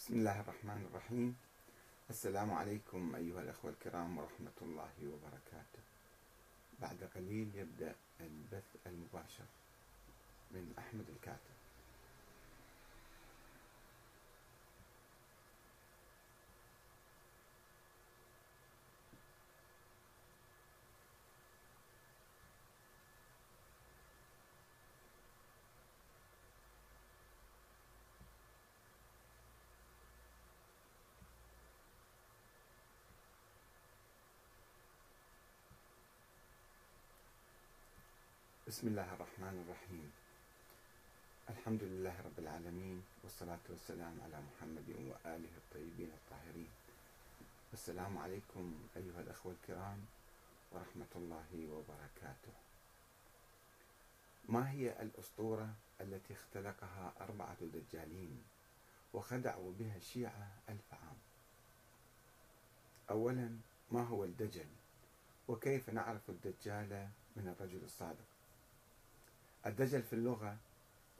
بسم الله الرحمن الرحيم. السلام عليكم أيها الأخوة الكرام ورحمة الله وبركاته. بعد قليل يبدأ البث المباشر من أحمد الكاتب. بسم الله الرحمن الرحيم. الحمد لله رب العالمين والصلاة والسلام على محمد وآله الطيبين الطاهرين. السلام عليكم أيها الأخوة الكرام ورحمة الله وبركاته. ما هي الأسطورة التي اختلقها أربعة دجالين وخدعوا بها الشيعة ألف عام؟ أولا ما هو الدجل؟ وكيف نعرف الدجال من الرجل الصادق؟ الدجل في اللغة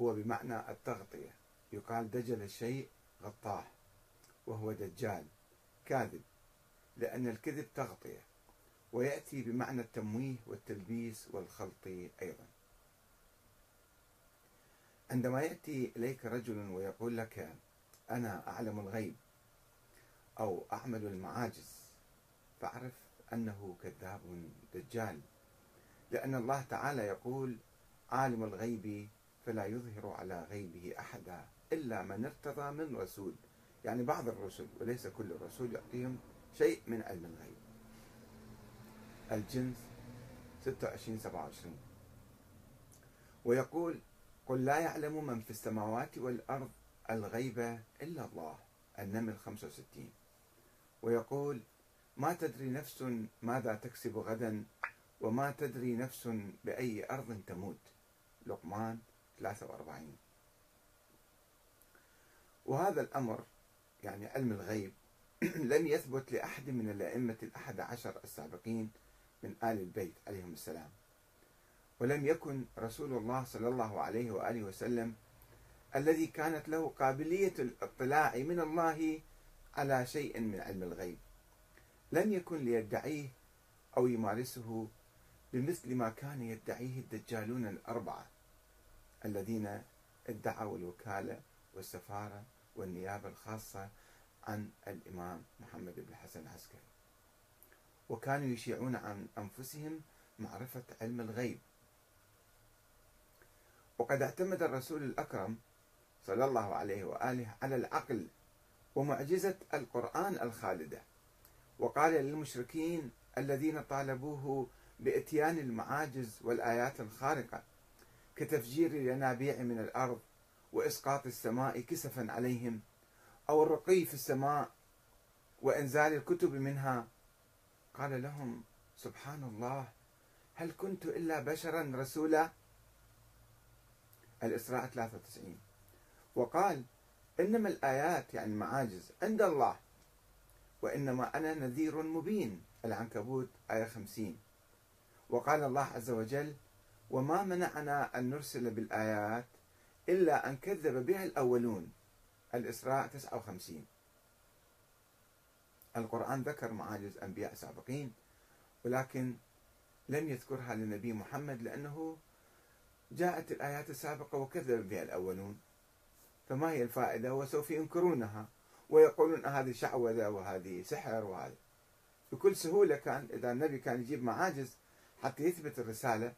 هو بمعنى التغطية. يقال دجل الشيء غطاه وهو دجال كاذب لأن الكذب تغطية ويأتي بمعنى التمويه والتلبيس والخلط أيضا. عندما يأتي إليك رجل ويقول لك أنا أعلم الغيب أو أعمل المعاجز فاعرف أنه كذاب دجال لأن الله تعالى يقول عالم الغيب فلا يظهر على غيبه أحدا إلا من ارتضى من رسول. يعني بعض الرسل وليس كل الرسول يعطيهم شيء من علم الغيب. الجنس 26 27 ويقول قل لا يعلم من في السماوات والأرض الغيب إلا الله. النمل 65 ويقول ما تدري نفس ماذا تكسب غدا وما تدري نفس بأي أرض تموت. لقمان 43 وهذا الأمر يعني علم الغيب لم يثبت لأحد من الأئمة الأحد عشر السابقين من آل البيت عليهم السلام. ولم يكن رسول الله صلى الله عليه وآله وسلم الذي كانت له قابلية الاطلاع من الله على شيء من علم الغيب. لم يكن ليدعيه أو يمارسه بمثل ما كان يدعيه الدجالون الأربعة. الذين ادعوا الوكالة والسفارة والنيابة الخاصة عن الإمام محمد بن الحسن العسكري. وكانوا يشيعون عن أنفسهم معرفة علم الغيب. وقد اعتمد الرسول الأكرم صلى الله عليه وآله على العقل ومعجزة القرآن الخالدة. وقال للمشركين الذين طالبوه بإتيان المعاجز والآيات الخارقة كتفجير الينابيع من الأرض وإسقاط السماء كسفا عليهم أو الرقي في السماء وإنزال الكتب منها. قال لهم سبحان الله هل كنت إلا بشرا رسولا؟ الإسراء 93 وقال إنما الآيات يعني المعاجز عند الله وإنما أنا نذير مبين. العنكبوت آية 50 وقال الله عز وجل وما منعنا أن نرسل بالآيات إلا أن كذب بها الأولون. الإسراء 59 القرآن ذكر معاجز أنبياء سابقين ولكن لم يذكرها للنبي محمد لأنه جاءت الآيات السابقة وكذب بها الأولون. فما هي الفائدة؟ وسوف ينكرونها ويقولون هذه شعوذة وهذه سحر وهذا بكل سهولة كان إذا النبي كان يجيب معاجز حتى يثبت الرسالة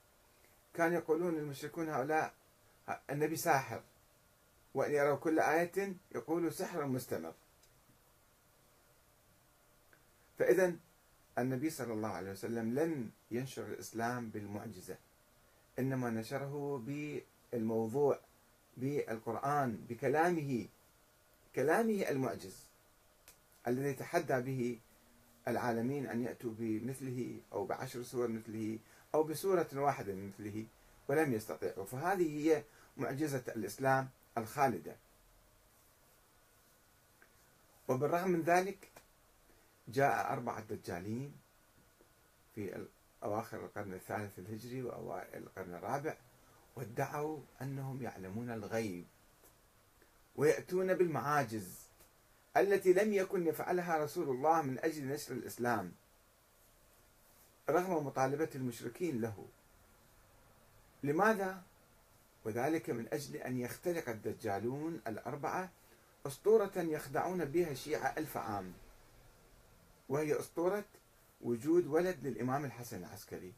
كان يقولون المشركون هؤلاء النبي ساحر وأن يروا كل آية يقولوا سحر مستمر. فإذا النبي صلى الله عليه وسلم لم ينشر الإسلام بالمعجزة إنما نشره بالموضوع بالقرآن بكلامه كلامه المعجز الذي تحدى به العالمين أن يأتوا بمثله أو بعشر سور مثله أو بسورة واحدة من مثله ولم يستطيعوا فهذه هي معجزة الإسلام الخالدة. وبالرغم من ذلك جاء أربعة دجالين في أواخر القرن الثالث الهجري وأوائل القرن الرابع وادعوا أنهم يعلمون الغيب ويأتون بالمعاجز التي لم يكن يفعلها رسول الله من أجل نشر الإسلام. رغم مطالبة المشركين له لماذا؟ وذلك من أجل أن يخترق الدجالون الأربعة أسطورة يخدعون بها الشيعة ألف عام وهي أسطورة وجود ولد للإمام الحسن العسكري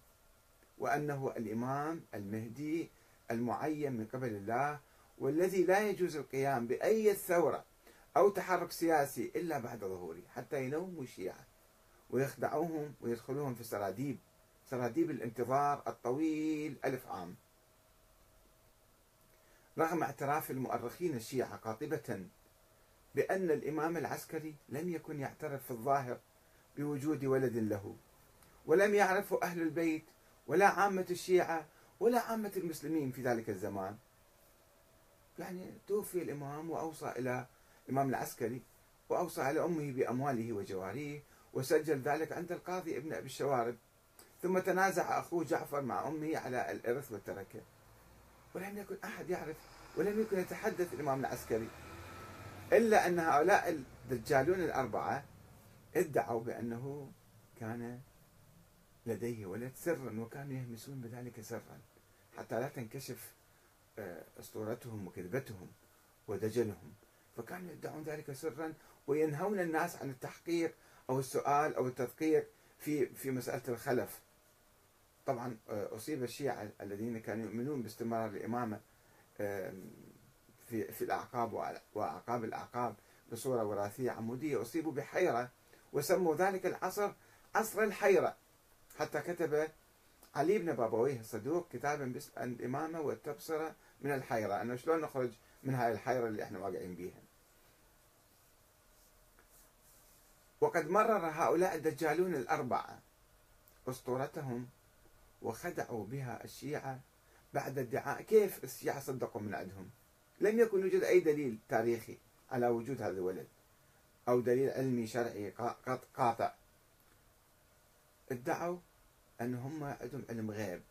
وأنه الإمام المهدي المعين من قبل الله والذي لا يجوز القيام بأي ثورة أو تحرك سياسي إلا بعد ظهوره حتى ينوموا الشيعة ويخدعوهم ويدخلوهم في سراديب سراديب الانتظار الطويل ألف عام. رغم اعتراف المؤرخين الشيعة قاطبة بأن الإمام العسكري لم يكن يعترف في الظاهر بوجود ولد له ولم يعرفه أهل البيت ولا عامة الشيعة ولا عامة المسلمين في ذلك الزمان. يعني توفي الإمام وأوصى إلى الإمام العسكري وأوصى إلى أمه بأمواله وجواريه وسجل ذلك عند القاضي ابن أبي الشوارب. ثم تنازع أخوه جعفر مع أمه على الإرث والتركة. ولم يكن أحد يعرف ولم يكن يتحدث الإمام العسكري إلا أن هؤلاء الدجالون الأربعة ادعوا بأنه كان لديه ولد سرا وكانوا يهمسون بذلك سرا حتى لا تنكشف آه، أسطورتهم وكذبتهم ودجلهم. فكانوا يدعون ذلك سرا وينهون الناس عن التحقيق أو السؤال أو التدقيق في في مسألة الخلف. طبعا آه، أصيب الشيعة الذين كانوا يؤمنون باستمرار الإمامة في في الأعقاب وأعقاب الأعقاب بصورة وراثية عمودية. أصيبوا بحيرة وسموا ذلك العصر عصر الحيرة. حتى كتب علي بن بابويه الصدوق كتابا باسم الإمامة والتبصرة من الحيرة. انه شلون نخرج من هاي الحيرة اللي إحنا واقعين بيها. وقد مرر هؤلاء الدجالون الأربعة أسطورتهم وخدعوا بها الشيعة بعد ادعاء كيف الشيعة صدقوا من عندهم؟ لم يكن يوجد أي دليل تاريخي على وجود هذا الولد أو دليل علمي شرعي قاطع ادعوا أن هم عندهم علم غيب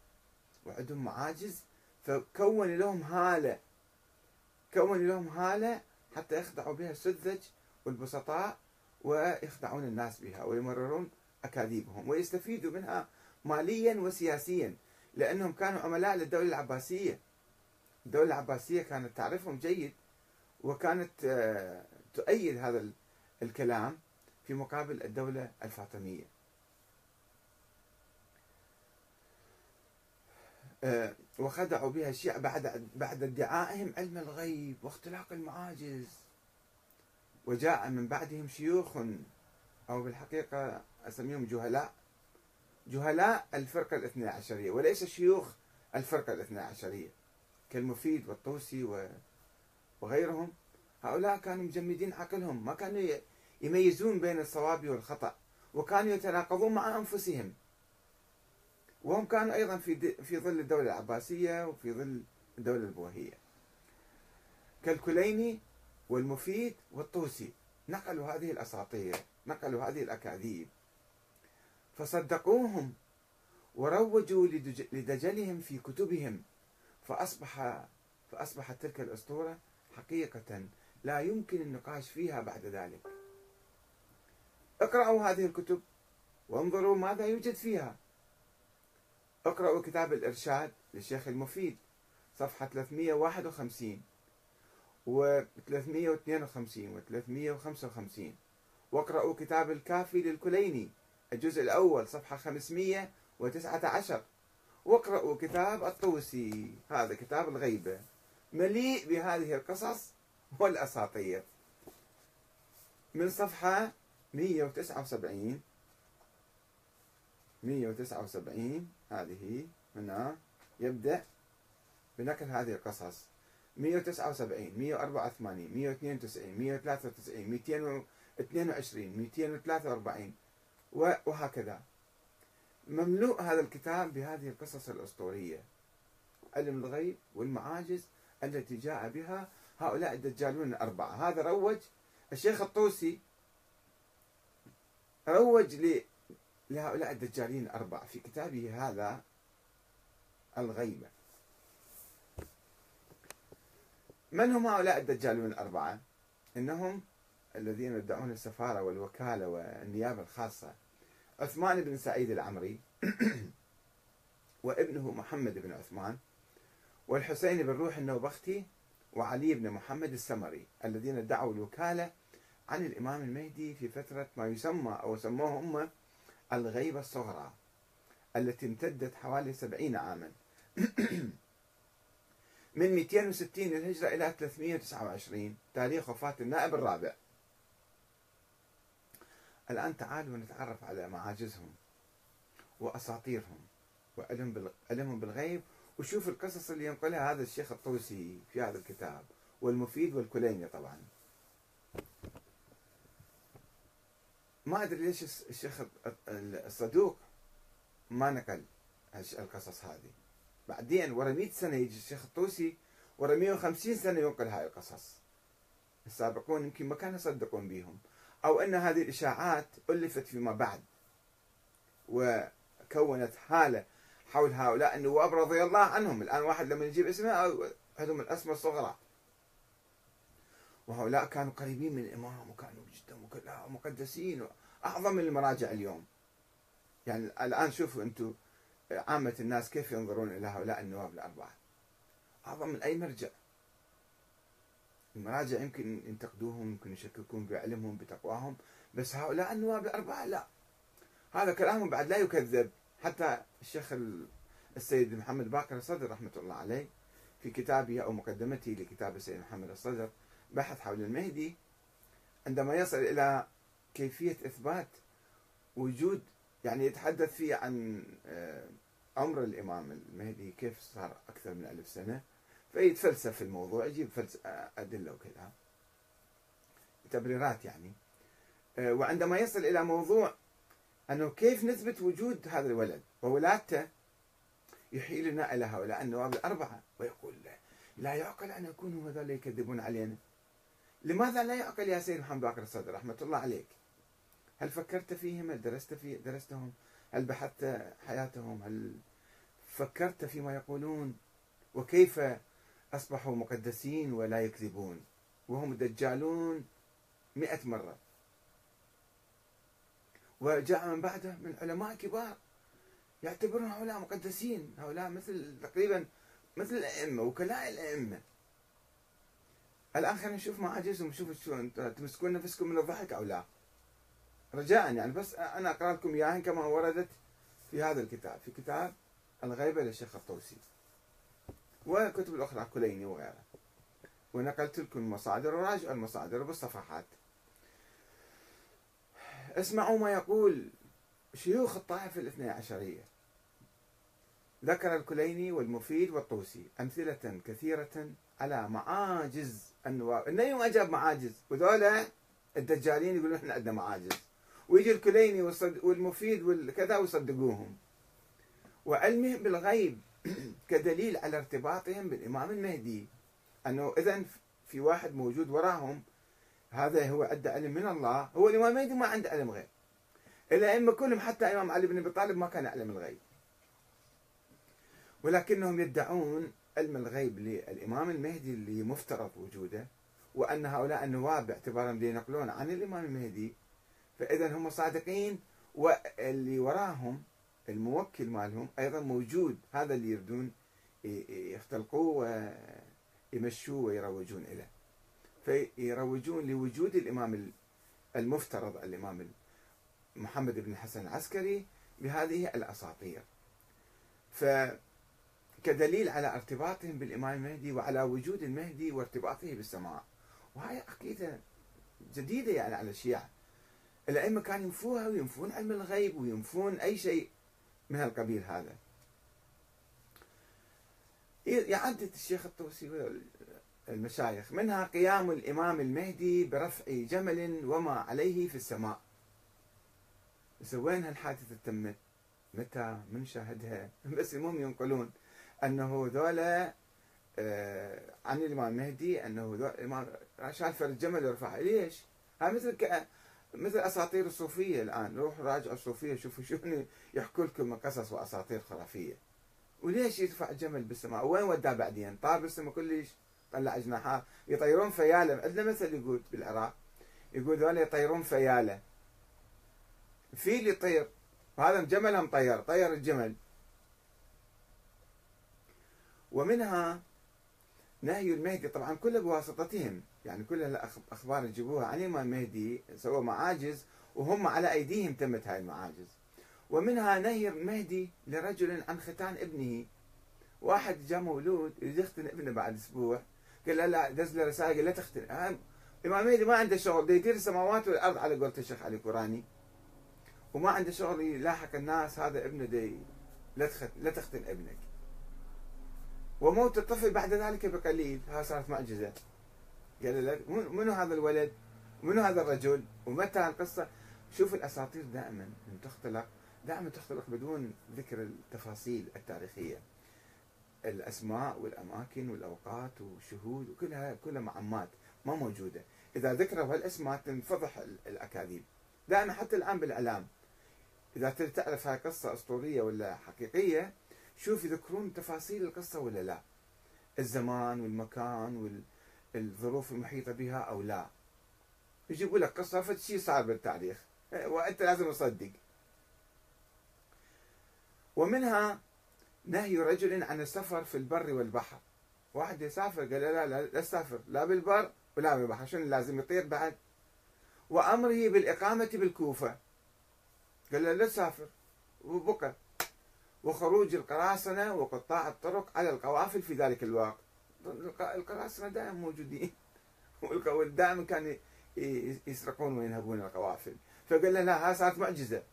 وعندهم معاجز فكون لهم هالة كون لهم هالة حتى يخدعوا بها السذج والبسطاء ويخدعون الناس بها ويمررون أكاذيبهم ويستفيدوا منها ماليا وسياسيا لأنهم كانوا عملاء للدولة العباسية. الدولة العباسية كانت تعرفهم جيد وكانت آه، تؤيد هذا الكلام في مقابل الدولة الفاطمية. آه، وخدعوا بها الشيعة بعد بعد ادعائهم علم الغيب واختلاق المعاجز. وجاء من بعدهم شيوخ أو بالحقيقة أسميهم جهلاء. جهلاء الفرقة الاثنى عشرية وليس شيوخ الفرقة الاثنى عشرية كالمفيد والطوسي وغيرهم. هؤلاء كانوا مجمدين عقلهم ما كانوا يميزون بين الصواب والخطأ وكانوا يتناقضون مع أنفسهم. وهم كانوا أيضا في في ظل الدولة العباسية وفي ظل الدولة البويهية كالكليني والمفيد والطوسي نقلوا هذه الأساطير نقلوا هذه الأكاذيب. فصدقوهم وروجوا لدجلهم في كتبهم. فأصبح فأصبحت تلك الأسطورة حقيقة لا يمكن النقاش فيها بعد ذلك. اقرأوا هذه الكتب وانظروا ماذا يوجد فيها. اقرأوا كتاب الإرشاد للشيخ المفيد صفحة 351 و 352 و 355 واقرأوا كتاب الكافي للكليني الجزء الأول صفحة 519 واقرأوا كتاب الطوسي هذا كتاب الغيبة. مليء بهذه القصص والأساطير. من صفحة 179 179 هذه هنا يبدأ بنقل هذه القصص. 179 184 192 193 222 243 وهكذا. مملوء هذا الكتاب بهذه القصص الأسطورية. علم الغيب والمعاجز التي جاء بها هؤلاء الدجالون الأربعة. هذا روج الشيخ الطوسي روج لهؤلاء الدجالين الأربعة في كتابه هذا الغيبة. من هم هؤلاء الدجالون الأربعة؟ إنهم الذين يدعون السفارة والوكالة والنيابة الخاصة عثمان بن سعيد العمري وابنه محمد بن عثمان والحسين بن روح النوبختي وعلي بن محمد السمري الذين ادعوا الوكالة عن الإمام المهدي في فترة ما يسمى أو سموه هم الغيبة الصغرى التي امتدت حوالي سبعين عاما من 260 للهجرة إلى 329 تاريخ وفاة النائب الرابع. الآن تعالوا نتعرف على معاجزهم وأساطيرهم وعلمهم بالغيب وشوف القصص اللي ينقلها هذا الشيخ الطوسي في هذا الكتاب والمفيد والكليني طبعا. ما أدري ليش الشيخ الصدوق ما نقل القصص هذه. بعدين ورا 100 سنة يجي الشيخ الطوسي ورا 150 سنة ينقل هاي القصص. السابقون يمكن ما كانوا يصدقون بهم أو أن هذه الإشاعات ألفت فيما بعد وكونت حالة حول هؤلاء النواب رضي الله عنهم. الآن واحد لما يجيب اسمه عندهم الأسماء الصغرى. وهؤلاء كانوا قريبين من الإمام وكانوا جدا مقدسين أعظم من المراجع اليوم. يعني الآن شوفوا أنتم عامة الناس كيف ينظرون إلى هؤلاء النواب الأربعة؟ أعظم من أي مرجع. المراجع يمكن ينتقدوهم يمكن يشككون بعلمهم بتقواهم بس هؤلاء النواب الأربعة لا. هذا كلامهم بعد لا يكذب. حتى الشيخ السيد محمد باقر الصدر رحمة الله عليه في كتابه أو مقدمته لكتاب السيد محمد الصدر بحث حول المهدي عندما يصل إلى كيفية إثبات وجود يعني يتحدث فيه عن آه، عمر الإمام المهدي كيف صار أكثر من ألف سنة؟ فيتفلسف في الموضوع يجيب أدلة وكذا. تبريرات يعني. آه، وعندما يصل إلى موضوع أنه كيف نثبت وجود هذا الولد وولادته يحيلنا إلى هؤلاء النواب الأربعة ويقول لا يعقل أن يكونوا هذول يكذبون علينا. لماذا لا يعقل يا سيد محمد باكر الصدر؟ رحمة الله عليك. هل فكرت فيهم؟ هل درست في درستهم؟ هل بحثت حياتهم؟ هل فكرت فيما يقولون؟ وكيف أصبحوا مقدسين ولا يكذبون؟ وهم دجالون مئة مرة. وجاء من بعده من علماء كبار يعتبرون هؤلاء مقدسين. هؤلاء مثل تقريبا مثل الأئمة وكلاء الأئمة. الآن خلينا نشوف معاجزهم نشوف شو تمسكون نفسكم من الضحك أو لا. رجاء يعني. بس أنا أقرأ لكم إياها كما وردت في هذا الكتاب في كتاب الغيبة للشيخ الطوسي والكتب الأخرى كليني وغيرها. ونقلت لكم المصادر وراجعوا المصادر بالصفحات. اسمعوا ما يقول شيوخ الطائفة الاثنى عشرية. ذكر الكليني والمفيد والطوسي أمثلة كثيرة على معاجز النواب. النبي ما جاب معاجز وذولا الدجالين يقولون إحنا عندنا معاجز. ويجي الكليني والمفيد والكذا ويصدقوهم. وعلمهم بالغيب كدليل على ارتباطهم بالإمام المهدي. أنه إذا في واحد موجود وراهم هذا هو عنده علم من الله. هو الإمام المهدي ما عنده علم غيب. الأئمة كلهم حتى إمام علي بن أبي طالب ما كان يعلم الغيب. ولكنهم يدعون علم الغيب للإمام المهدي اللي مفترض وجوده وأن هؤلاء النواب باعتبارهم ينقلون عن الإمام المهدي فإذا هم صادقين واللي وراهم الموكل مالهم أيضا موجود. هذا اللي يردون يختلقوه ويمشوه ويروجون إليه. فيروجون لوجود الإمام المفترض الإمام محمد بن الحسن العسكري بهذه الأساطير. فكدليل على ارتباطهم بالإمام المهدي وعلى وجود المهدي وارتباطه بالسماء. وهي عقيدة جديدة يعني على الشيعة. الأئمة كانوا ينفوها وينفون علم الغيب وينفون أي شيء من القبيل هذا. يعدد الشيخ الطوسي المشايخ منها قيام الإمام المهدي برفع جمل وما عليه في السماء. وين هالحادثة تمت متى؟ من شاهدها. بس المهم ينقلون أنه ذولا آه، عن الإمام المهدي أنه الإمام شاف الجمل ورفعه ليش؟ هاي مثل مثل أساطير الصوفية الآن. روحوا راجعوا الصوفية شوفوا شنو يحكوا لكم قصص وأساطير خرافية. وليش يرفع جمل بالسماء؟ وين وداه بعدين؟ طار بالسماء كلش طلع جناحات يطيرون فياله. عندنا مثل يقول بالعراق يقول ذولا يطيرون فياله. فيل يطير وهذا جمل مطير طير الجمل. ومنها نهي المهدي. طبعا كله بواسطتهم. يعني كل الاخبار يجيبوها. عن الامام المهدي سووا معاجز وهم على أيديهم تمت هاي المعاجز. ومنها نهي المهدي لرجل عن ختان ابنه. واحد جاء مولود يريد يختن ابنه بعد أسبوع. قال له لا دز له رساله قال لا تختن. الامام المهدي ما عنده شغل يدير السماوات والأرض على قولة الشيخ علي كوراني. وما عنده شغل يلاحق الناس هذا ابنه دي لا لا تختن ابنك. وموت الطفل بعد ذلك بقليل. ها صارت معجزة. قال له منو هذا الولد؟ منو هذا الرجل؟ ومتى القصة؟ شوف الأساطير دائما تختلق دائما تختلق بدون ذكر التفاصيل التاريخية. الأسماء والأماكن والأوقات والشهود وكلها كلها معمات ما موجودة. إذا ذكروا هالأسماء تنفضح الأكاذيب. دائما حتى الآن بالإعلام إذا تريد تعرف هاي قصة أسطورية ولا حقيقية شوف يذكرون تفاصيل القصة ولا لا. الزمان والمكان وال الظروف المحيطة بها أو لا. يجيبوا لك قصة فد شيء صار بالتاريخ وأنت لازم تصدق. ومنها نهي رجل عن السفر في البر والبحر. واحد يسافر قال لا لا لا تسافر. لا بالبر ولا بالبحر شنو لازم يطير بعد؟ وأمره بالإقامة بالكوفة. قال له لا تسافر. وبقى وخروج القراصنة وقطاع الطرق على القوافل في ذلك الوقت. القراصنة دائما موجودين. دائما كانوا يسرقون وينهبون القوافل. فقال لنا ها صارت معجزة.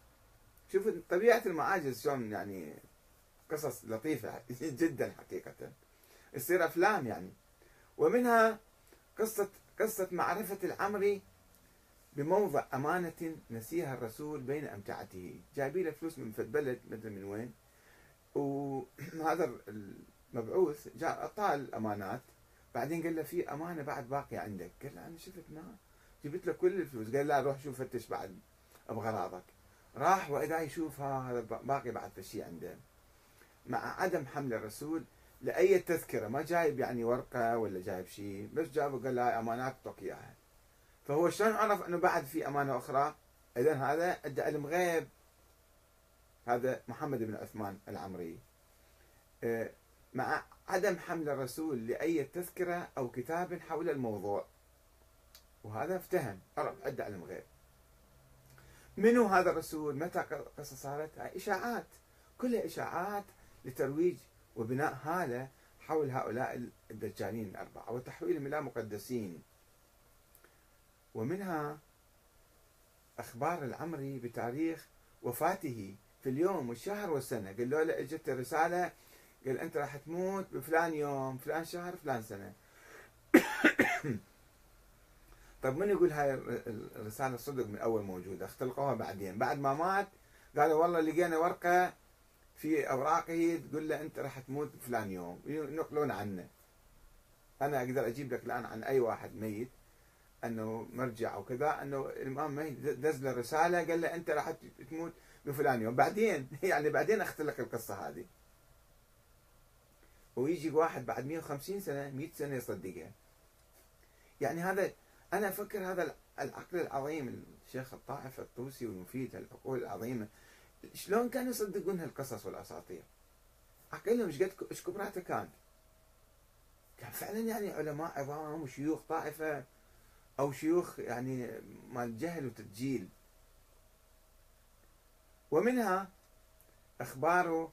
شوف طبيعة المعاجز شلون يعني قصص لطيفة جدا حقيقة. تصير أفلام يعني. ومنها قصة قصة معرفة العمري بموضع أمانة نسيها الرسول بين أمتعته. جايبين له فلوس من فد بلد مدري من وين. وهذا مبعوث جاء أعطاه الأمانات. بعدين قال له في أمانة بعد باقية عندك. قال له أنا شفت ما جبت له كل الفلوس. قال لا روح شوف فتش بعد بغراضك. راح وإذا يشوف ها هذا باقي بعد شيء عنده. مع عدم حمل الرسول لأي تذكرة ما جايب يعني ورقة ولا جايب شيء بس جابه قال له أمانات اعطوك إياها. فهو شلون عرف إنه بعد في أمانة أخرى؟ اذا هذا عنده علم غيب. هذا محمد بن عثمان العمري. آه، مع عدم حمل الرسول لأي تذكرة أو كتاب حول الموضوع. وهذا افتهم. عرف أدى علم غير منو هذا الرسول؟ متى قصة صارت؟ إشاعات. كلها إشاعات لترويج وبناء هالة حول هؤلاء الدجالين الأربعة وتحويلهم إلى مقدسين ومنها أخبار العمري بتاريخ وفاته في اليوم والشهر والسنة. قال له إجت رسالة قال أنت راح تموت بفلان يوم فلان شهر فلان سنة. طيب من يقول هاي الرسالة صدق من أول موجودة؟ اختلقوها بعدين. بعد ما مات قالوا والله لقينا ورقة في اوراقه تقول له أنت راح تموت فلان يوم. ينقلون عنه. أنا أقدر أجيب لك الآن عن أي واحد ميت أنه مرجع أو كذا أنه الامام ميت دز له رسالة قال له أنت راح تموت بفلان يوم. بعدين يعني بعدين أختلق القصة هذه. ويجي واحد بعد 150 سنة 100 سنة يصدقها. يعني هذا أنا أفكر هذا العقل العظيم الشيخ الطائف الطوسي والمفيد العقول العظيمة. شلون كانوا يصدقون هالقصص والأساطير؟ عقلهم إيش قد إيش كبراته كان؟ كان فعلا يعني علماء عظام وشيوخ طائفة أو شيوخ يعني مال جهل وتدجيل. ومنها أخباره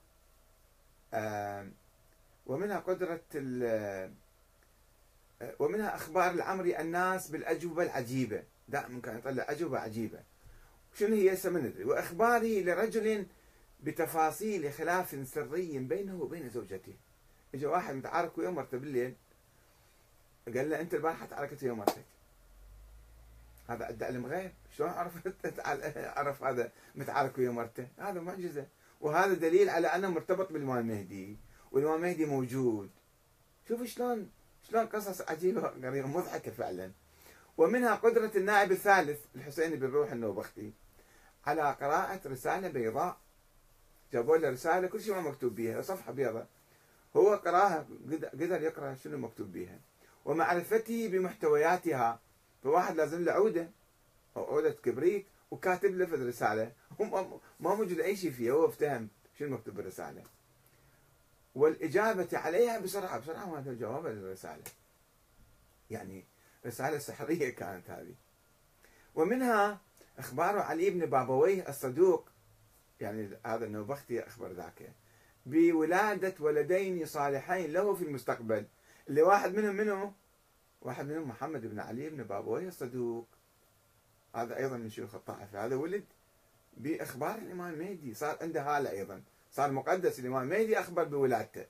آه ومنها قدرة ومنها أخبار العمري الناس بالأجوبة العجيبة. دائما كان يطلع أجوبة عجيبة. شنو هي هسه ما ندري. وإخباره لرجل بتفاصيل خلاف سري بينه وبين زوجته. اجى واحد متعارك ويا مرته بالليل قال له أنت البارحة تعاركت ويا مرتك. هذا عنده علم غيب. شلون عرف عرف هذا متعارك ويا مرته. هذا معجزة. وهذا دليل على أنه مرتبط بالامام المهدي والإمام المهدي موجود. شوف شلون شلون قصص عجيبة غريبة مضحكة فعلا. ومنها قدرة النائب الثالث الحسين بن روح النوبختي. على قراءة رسالة بيضاء جابوا له رسالة كل شيء ما مكتوب بها صفحة بيضاء. هو قراها قدر يقرأ شنو مكتوب بها ومعرفته بمحتوياتها فواحد لازم له عودة. أو عودة كبريت وكاتب له في الرسالة ما موجود أي شيء فيها هو افتهم شنو مكتوب بالرسالة. والإجابة عليها بسرعة بسرعة ما جواب الرسالة. يعني رسالة سحرية كانت هذه. ومنها إخبار علي بن بابويه الصدوق. يعني هذا النوبختي أخبر ذاك. بولادة ولدين صالحين له في المستقبل. اللي واحد منهم منه واحد منهم محمد بن علي بن بابويه الصدوق. هذا أيضا من شيوخ الطائفة. هذا ولد بإخبار الإمام المهدي صار عنده هالة أيضا. صار مقدس الإمام المهدي أخبر بولادته.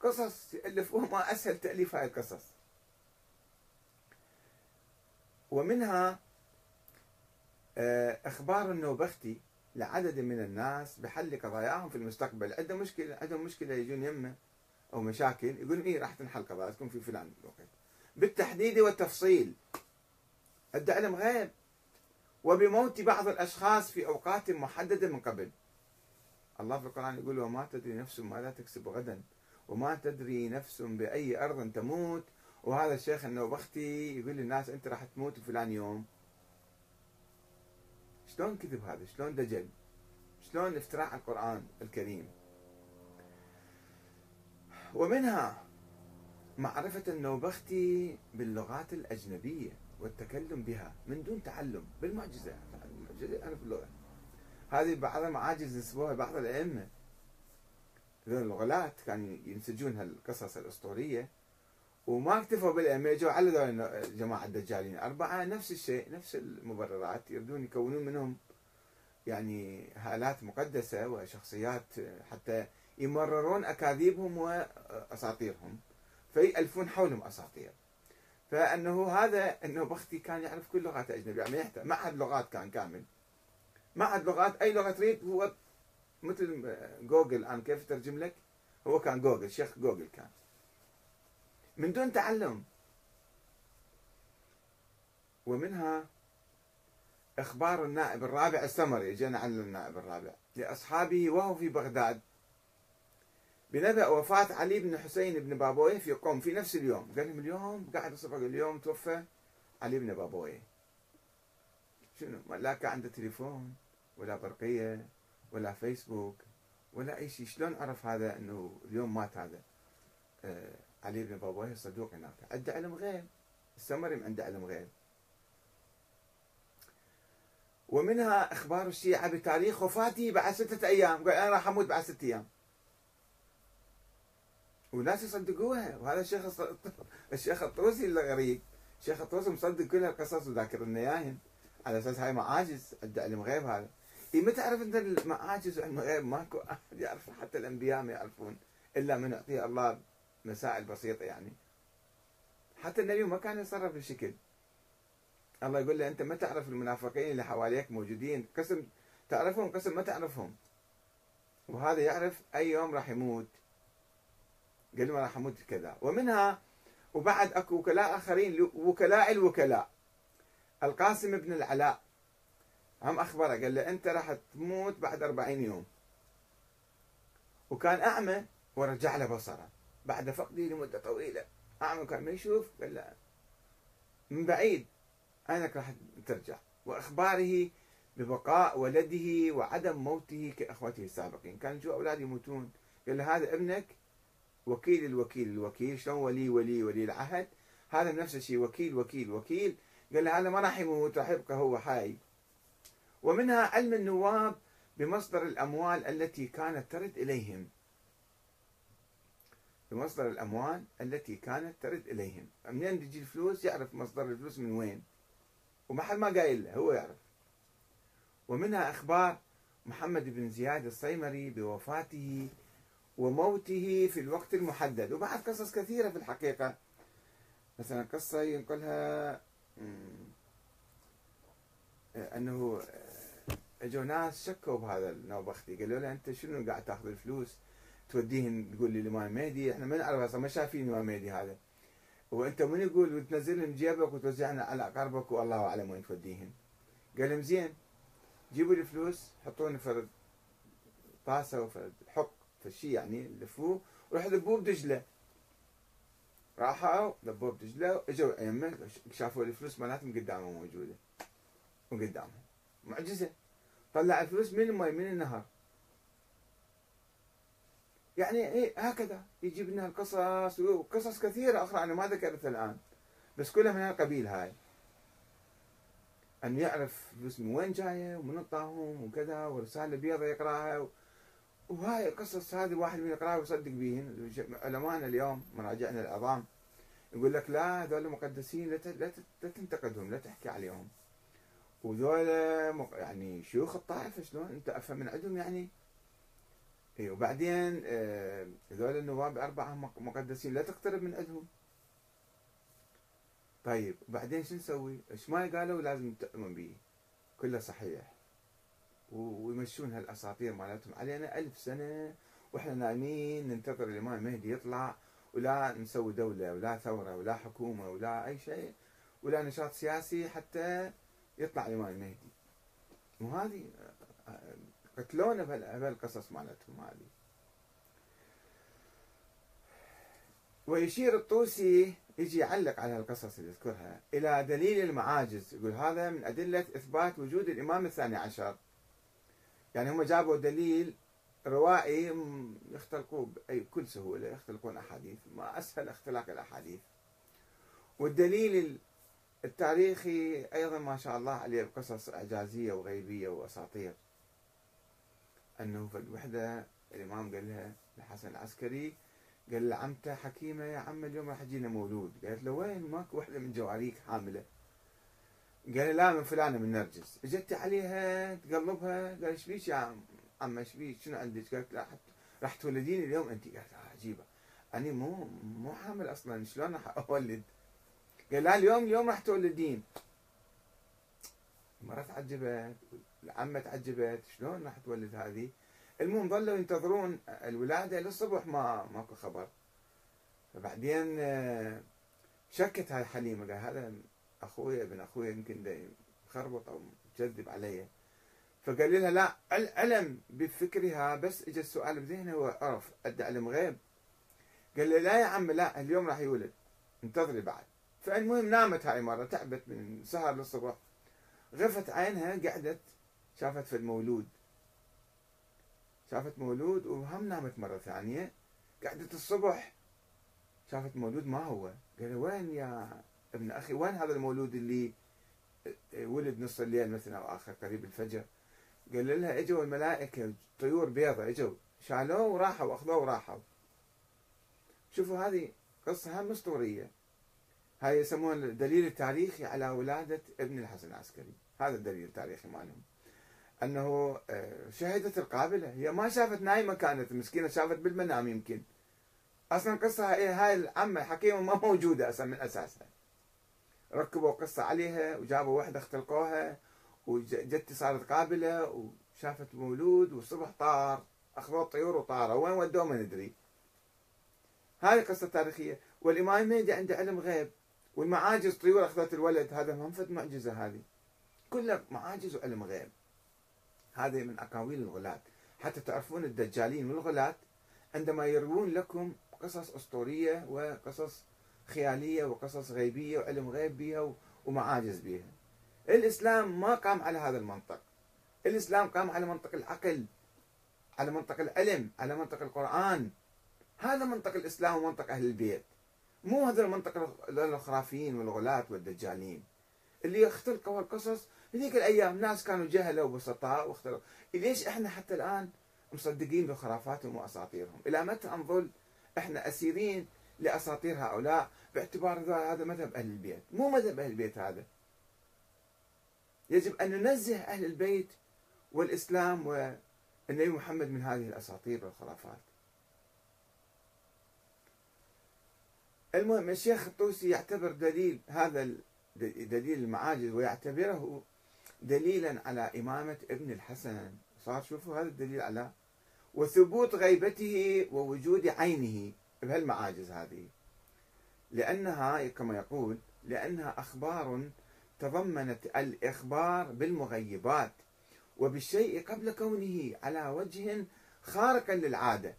قصص يألفوها ما أسهل تأليف هاي القصص. ومنها آه، إخبار النوبختي لعدد من الناس بحل قضاياهم في المستقبل. عندهم مشكلة عندهم مشكلة يجون يمه أو مشاكل يقولون إيه راح تنحل قضاياكم في فلان. الوقت بالتحديد والتفصيل. عنده علم غيب. وبموت بعض الأشخاص في أوقات محددة من قبل. الله في القرآن يقول وما تدري نفس ماذا تكسب غدا وما تدري نفس بأي أرض تموت. وهذا الشيخ النوبختي يقول للناس أنت راح تموت فلان يوم. شلون كذب هذا؟ شلون دجل؟ شلون افتراء القرآن الكريم؟ ومنها معرفة النوبختي باللغات الأجنبية. والتكلم بها من دون تعلم بالمعجزة. المعجزة أنا في اللغة. هذه بعض المعاجز نسبوها بعض الأئمة. الغلاة كانوا ينسجون هالقصص الأسطورية وما اكتفوا بالأئمة جو على جماعة الدجالين أربعة نفس الشيء نفس المبررات يريدون يكونون منهم يعني هالات مقدسة وشخصيات حتى يمررون أكاذيبهم وأساطيرهم فيألفون حولهم أساطير. فأنه هذا أنه بختي كان يعرف كل لغات الأجنبية يعني معهد لغات كان كامل. معهد لغات أي لغة تريد هو مثل جوجل أنا كيف أترجم لك؟ هو كان جوجل شيخ جوجل كان. من دون تعلم. ومنها إخبار النائب الرابع السمري جينا عن النائب الرابع. لأصحابه وهو في بغداد. بنبأ وفاة علي بن حسين بن بابويه في قوم في نفس اليوم. قال لهم اليوم قاعد الصبح اليوم توفى علي بن بابويه. شنو؟ لا كان عنده تليفون ولا برقية ولا فيسبوك ولا أي شيء. شلون عرف هذا أنه اليوم مات هذا؟ آه علي بن بابويه الصدوق هناك. عنده علم غيب. السمري عنده علم غيب. ومنها أخبار الشيعة بتاريخ وفاته بعد ستة أيام. قال أنا راح أموت بعد ستة أيام. وناس يصدقوها. وهذا الشيخ الشيخ الطوسي الغريب الشيخ الطوسي مصدق كل القصص وذاكر لنا اياهم على أساس هاي معاجز. عنده علم غيب هذا. إيه متى تعرف أنت المعاجز وعلم غيب ماكو أحد يعرف. حتى الأنبياء ما يعرفون. إلا من يعطيه الله مسائل بسيطة يعني. حتى النبي ما كان يتصرف بالشكل الله يقول له أنت ما تعرف المنافقين اللي حواليك موجودين. قسم تعرفهم قسم ما تعرفهم. وهذا يعرف أي يوم راح يموت. قال ما راح أموت كذا. ومنها وبعد أكو وكلاء آخرين وكلاء الوكلاء. القاسم بن العلاء. هم أخبره قال له أنت راح تموت بعد أربعين يوم. وكان أعمى ورجع له بصره. بعد فقده لمدة طويلة. أعمى كان ما يشوف قال لا من بعيد عينك راح ترجع. وإخباره ببقاء ولده وعدم موته كأخوته السابقين. كان يشوف أولاد يموتون. قال له هذا ابنك وكيل الوكيل الوكيل شلون ولي ولي ولي العهد؟ هذا نفس الشيء وكيل وكيل وكيل. قال له هذا ما راح يموت راح يبقى هو حي ومنها علم النواب بمصدر الأموال التي كانت ترد إليهم. بمصدر الأموال التي كانت ترد إليهم. منين تجي الفلوس؟ يعرف مصدر الفلوس من وين. وما حد ما قايل له هو يعرف. ومنها أخبار محمد بن زياد الصيمري بوفاته وموته في الوقت المحدد. وبعد قصص كثيرة في الحقيقة. مثلا قصة ينقلها أنه اجوا ناس شكوا بهذا النوبختي قالوا له أنت شنو قاعد تأخذ الفلوس؟ توديهن تقول لي الامام مهدي. إحنا ما نعرف أصلا ما شايفين الامام مهدي هذا. وأنت من يقول وتنزلهم جيبك وتوزعنا على أقاربك والله أعلم وين توديهن قال لهم زين جيبوا لي فلوس حطوني فرد طاسة وفرد حق فشي يعني لفوه وراح ذبوه بدجله راحوا ذبوه بدجله اجوا ايمه شافوا الفلوس مالتهم قدامهم موجودة. وقدامهم معجزة. طلع الفلوس من الماء من النهر. يعني إيه هكذا. يجيب لنا القصص وقصص كثيرة أخرى أنا ما ذكرتها الآن. بس كلها من القبيل هاي. أن يعرف فلوس من وين جاية ومن الطاهم وكذا ورسالة بيضة يقراها وهاي القصص هذه الواحد من يقراها ويصدق بيهن. علمائنا اليوم مراجعنا العظام يقول لك لا هذول مقدسين لا تنتقدهم لا تحكي عليهم. وذول يعني شيوخ الطائفة شلون؟ أنت أفهم من عندهم يعني؟ اي وبعدين آه، هذول النواب أربعة مقدسين لا تقترب من عندهم. طيب وبعدين شو نسوي؟ إيش ما قالوا لازم تؤمن به. كله صحيح. ويمشون هالأساطير مالتهم. علينا ألف سنة وإحنا نايمين ننتظر الإمام المهدي يطلع ولا نسوي دولة ولا ثورة ولا حكومة ولا أي شيء ولا نشاط سياسي حتى يطلع الإمام المهدي. وهذه قتلونا بهالقصص مالتهم هذه. ويشير الطوسي يجي يعلق على القصص اللي يذكرها إلى دليل المعاجز يقول هذا من أدلة إثبات وجود الإمام الثاني عشر. يعني هم جابوا دليل روائي يختلقوه بكل سهولة يختلقون أحاديث. ما أسهل اختلاق الأحاديث. والدليل التاريخي أيضا ما شاء الله عليه قصص إعجازية وغيبية وأساطير. أنه في الوحدة الإمام قال لها الحسن العسكري قال لعمته حكيمة يا عم اليوم راح يجينا مولود. قالت له وين؟ ماكو وحدة من جواريك حاملة. قال لا من فلانة من نرجس. اجت عليها تقلبها قال إيش بيك يا عم؟ إيش بيك شنو عندك؟ قالت لا راح تولدين اليوم أنت. قالت آه عجيبة. أنا مو مو حامل أصلا شلون راح أولد؟ قال لا اليوم اليوم راح تولدين. المرة تعجبت العمة تعجبت شلون راح تولد هذه؟ المهم ظلوا ينتظرون الولادة للصبح ما ماكو خبر. فبعدين آه، شكت هاي حليمة قال هذا أخوي ابن أخوي يمكن خربط أو مكذب علي فقال لها لا علم بفكرها بس اجى السؤال بذهنه وعرف ادى علم غيب. قال له لا يا عم لا اليوم راح يولد. انتظري بعد. فالمهم نامت هاي مرة تعبت من سهر للصبح. غفت عينها قعدت شافت في المولود. شافت مولود وهم نامت مرة ثانية. قعدت الصبح شافت مولود ما هو. قال وين يا ابن أخي وين هذا المولود اللي ولد نص الليل مثلا أو آخر قريب الفجر؟ قال لها إجوا الملائكة طيور بيضة إجوا. شالوه وراحوا أخذوه وراحوا. شوفوا هذه قصة هم أسطورية. هاي يسمون الدليل التاريخي على ولادة ابن الحسن العسكري. هذا الدليل التاريخي مالهم. أنه آه، شهدت القابلة. هي ما شافت نايمة كانت مسكينة شافت بالمنام يمكن. أصلا قصة هاي, العمة حكيمة ما موجودة أصلا من أساسها. ركبوا قصة عليها وجابوا وحدة اختلقوها وجت صارت قابلة وشافت مولود والصبح طار أخذوا الطيور وطاروا. وين ودوه ما ندري. هذه قصة تاريخية. والإمام المهدي عنده علم غيب والمعاجز طيور أخذت الولد. هذا ما فد معجزة هذه. كلها معاجز وعلم غيب. هذه من أقاويل الغلاة. حتى تعرفون الدجالين والغلاة عندما يروون لكم قصص أسطورية وقصص خيالية وقصص غيبية وعلم غيب بها ومعاجز بها الإسلام ما قام على هذا المنطق. الإسلام قام على منطق العقل على منطق العلم على منطق القرآن. هذا منطق الإسلام ومنطق أهل البيت. مو هذا المنطق الخرافيين والغلاة والدجالين. اللي اختلقوا القصص هذيك الأيام ناس كانوا جهله وبسطاء واختلقوا. ليش إحنا حتى الآن مصدقين بخرافاتهم وأساطيرهم؟ إلى متى نظل إحنا أسيرين لأساطير هؤلاء باعتبار هذا مذهب أهل البيت. مو مذهب أهل البيت هذا. يجب أن ننزه أهل البيت والإسلام والنبي محمد من هذه الأساطير والخرافات. المهم الشيخ الطوسي يعتبر دليل هذا دليل المعاجز ويعتبره دليلا على إمامة ابن الحسن. صار شوفوا هذا الدليل على وثبوت غيبته ووجود عينه. بهالمعاجز هذه. لأنها كما يقول لأنها أخبار تضمنت الإخبار بالمغيبات وبالشيء قبل كونه على وجه خارق للعادة.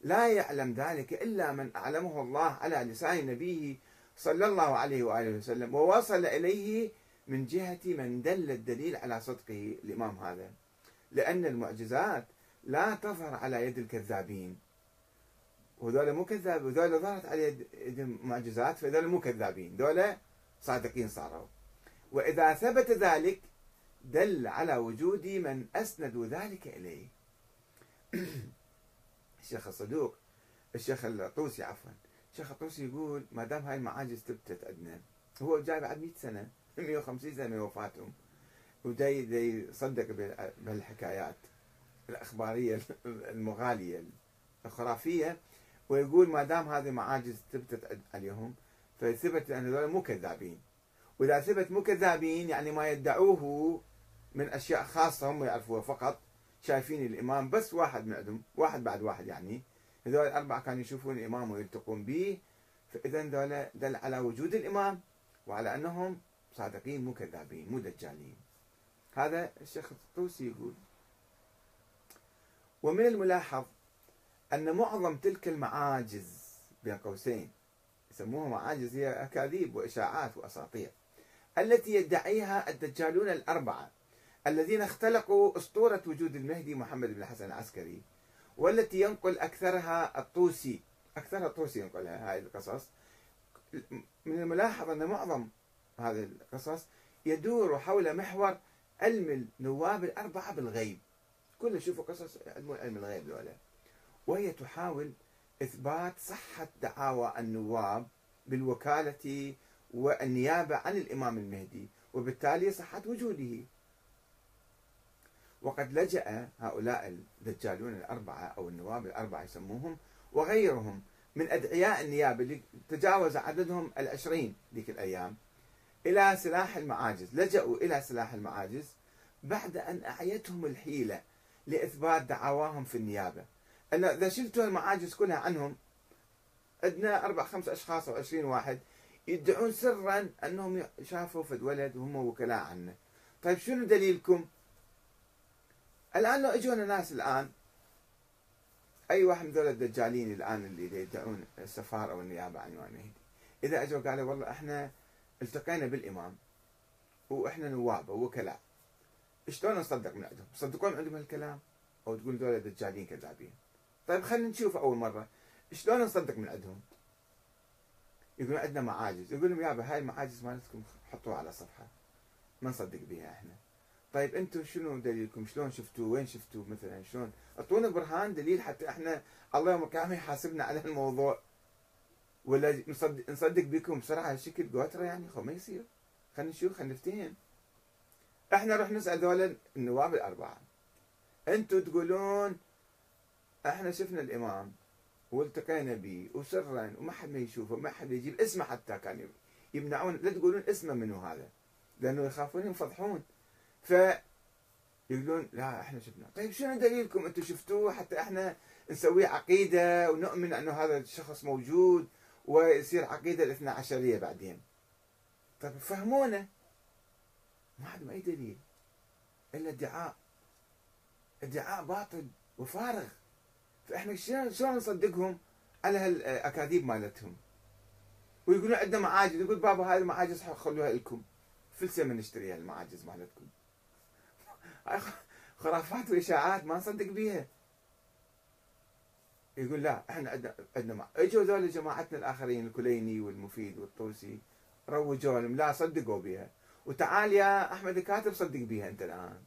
لا يعلم ذلك إلا من أعلمه الله على لسان نبيه صلى الله عليه وآله وسلم ووصل إليه من جهة من دل الدليل على صدقه الإمام هذا. لأن المعجزات لا تظهر على يد الكذابين. وذولا مو كذاب وذولا ظهرت على يد المعجزات فذولا مو كذابين. ذولا صادقين صاروا. وإذا ثبت ذلك دل على وجود من أسندوا ذلك إليه. الشيخ الصدوق الشيخ الطوسي عفوا الشيخ الطوسي يقول ما دام هاي المعاجز ثبتت عندنا هو جاي بعد 100 سنة 150 سنة من وفاتهم وداي يصدق بهالحكايات الأخبارية المغالية الخرافية. ويقول ما دام هذه معاجز ثبتت عليهم فثبت أن هذول مو كذابين. وإذا ثبت مو كذابين يعني ما يدعوه من أشياء خاصة هم يعرفوها فقط شايفين الإمام بس واحد من عندهم واحد بعد واحد يعني. هذول الأربعة كانوا يشوفون الإمام ويلتقون به فاذا ذولا دل على وجود الإمام وعلى أنهم صادقين مو كذابين مو دجالين. هذا الشيخ الطوسي يقول ومن الملاحظ أن معظم تلك المعاجز بين قوسين يسموها معاجز هي أكاذيب وإشاعات وأساطير التي يدعيها الدجالون الأربعة الذين اختلقوا أسطورة وجود المهدي محمد بن الحسن العسكري والتي ينقل أكثرها الطوسي أكثرها الطوسي ينقلها هذه القصص. من الملاحظ أن معظم هذه القصص يدور حول محور علم النواب الأربعة بالغيب. كل شوفوا قصص علم الغيب ذولا وهي تحاول إثبات صحة دعاوى النواب بالوكالة والنيابة عن الإمام المهدي وبالتالي صحة وجوده. وقد لجأ هؤلاء الدجالون الأربعة أو النواب الأربعة يسموهم وغيرهم من أدعياء النيابة اللي تجاوز عددهم العشرين ذيك الأيام إلى سلاح المعاجز. لجأوا إلى سلاح المعاجز بعد أن أعيتهم الحيلة لإثبات دعواهم في النيابة. أن إذا شلتوا المعاجز كلها عنهم عندنا أربع خمس أشخاص أو عشرين واحد يدعون سرا أنهم شافوا فد ولد وهم وكلاء عنه. طيب شنو دليلكم؟ الآن لو إجونا ناس الآن أي واحد من ذول الدجالين الآن اللي يدعون السفارة أو النيابة عن الإمام المهدي إذا أجوا قالوا والله إحنا التقينا بالإمام وإحنا نوابه وكلاء. شلون نصدق من عندهم؟ تصدقون عندهم هالكلام؟ أو تقول ذول دجالين كذابين؟ طيب خلينا نشوف أول مرة شلون نصدق من عندهم؟ يقولون عندنا معاجز يقول لهم يابا هاي المعاجز مالتكم حطوها على صفحة ما نصدق بها إحنا طيب أنتم شنو دليلكم؟ شلون شفتوا؟ وين شفتوا مثلا؟ شلون؟ أعطونا برهان دليل حتى إحنا الله يوم القيامة يحاسبنا على الموضوع ولا نصدق, نصدق بكم بسرعة هالشكل قوترة يعني خو ما يصير خلينا نشوف خلينا نفتهم إحنا رح نسأل ذولا النواب الأربعة أنتم تقولون إحنا شفنا الامام والتقينا به وسرا وما حد ما يشوفه ما حد يجيب اسمه حتى كان يمنعون لا تقولون اسمه منو هذا؟ لأنه يخافون ينفضحون. ف يقولون لا إحنا شفنا طيب شنو دليلكم؟ أنتم شفتوه؟ حتى إحنا نسوي عقيدة ونؤمن أنه هذا الشخص موجود ويصير عقيدة الاثنا عشرية بعدين. طيب فهمونا. ما عندهم أي دليل. إلا ادعاء. ادعاء باطل وفارغ. فاحنا شلون نصدقهم؟ على هالأكاذيب مالتهم. ويقولون عندنا معاجز. يقول بابا هاي المعاجز خلوها لكم. فلسه من نشتريها المعاجز مالتكم. خرافات وإشاعات ما نصدق بيها. يقول لا إحنا عندنا عندنا إجوا ذول جماعتنا الآخرين الكليني والمفيد والطوسي روجوا لهم. لا صدقوا بها وتعال يا أحمد الكاتب صدق بها أنت الآن.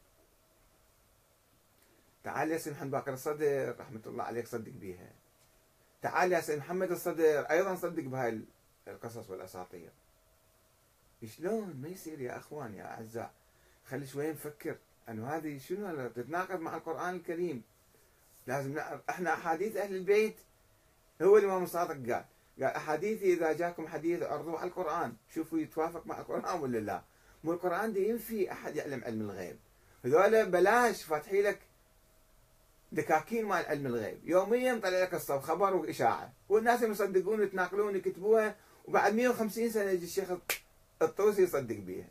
تعال يا سيد محمد باكر الصدر رحمة الله عليك صدق بها تعال يا سيد محمد الصدر أيضا صدق بهاي القصص والأساطير. شلون؟ ما يصير يا أخوان يا أعزاء. خلي شوي نفكر. أنه هذه شنو؟ تتناقض مع القرآن الكريم. لازم نعرف إحنا أحاديث أهل البيت. هو الامام الصادق قال. قال أحاديثي إذا جاكم حديث عرضوه على القرآن. شوفوا يتوافق مع القرآن ولا لا. مو القرآن دي ينفي أحد يعلم علم الغيب. هذول بلاش فاتحي لك دكاكين مال علم الغيب. يوميا طلع لك الصف خبر وإشاعة. والناس يصدقون ويتناقلون ويكتبوها وبعد 150 سنة يجي الشيخ الطوسي يصدق بيها.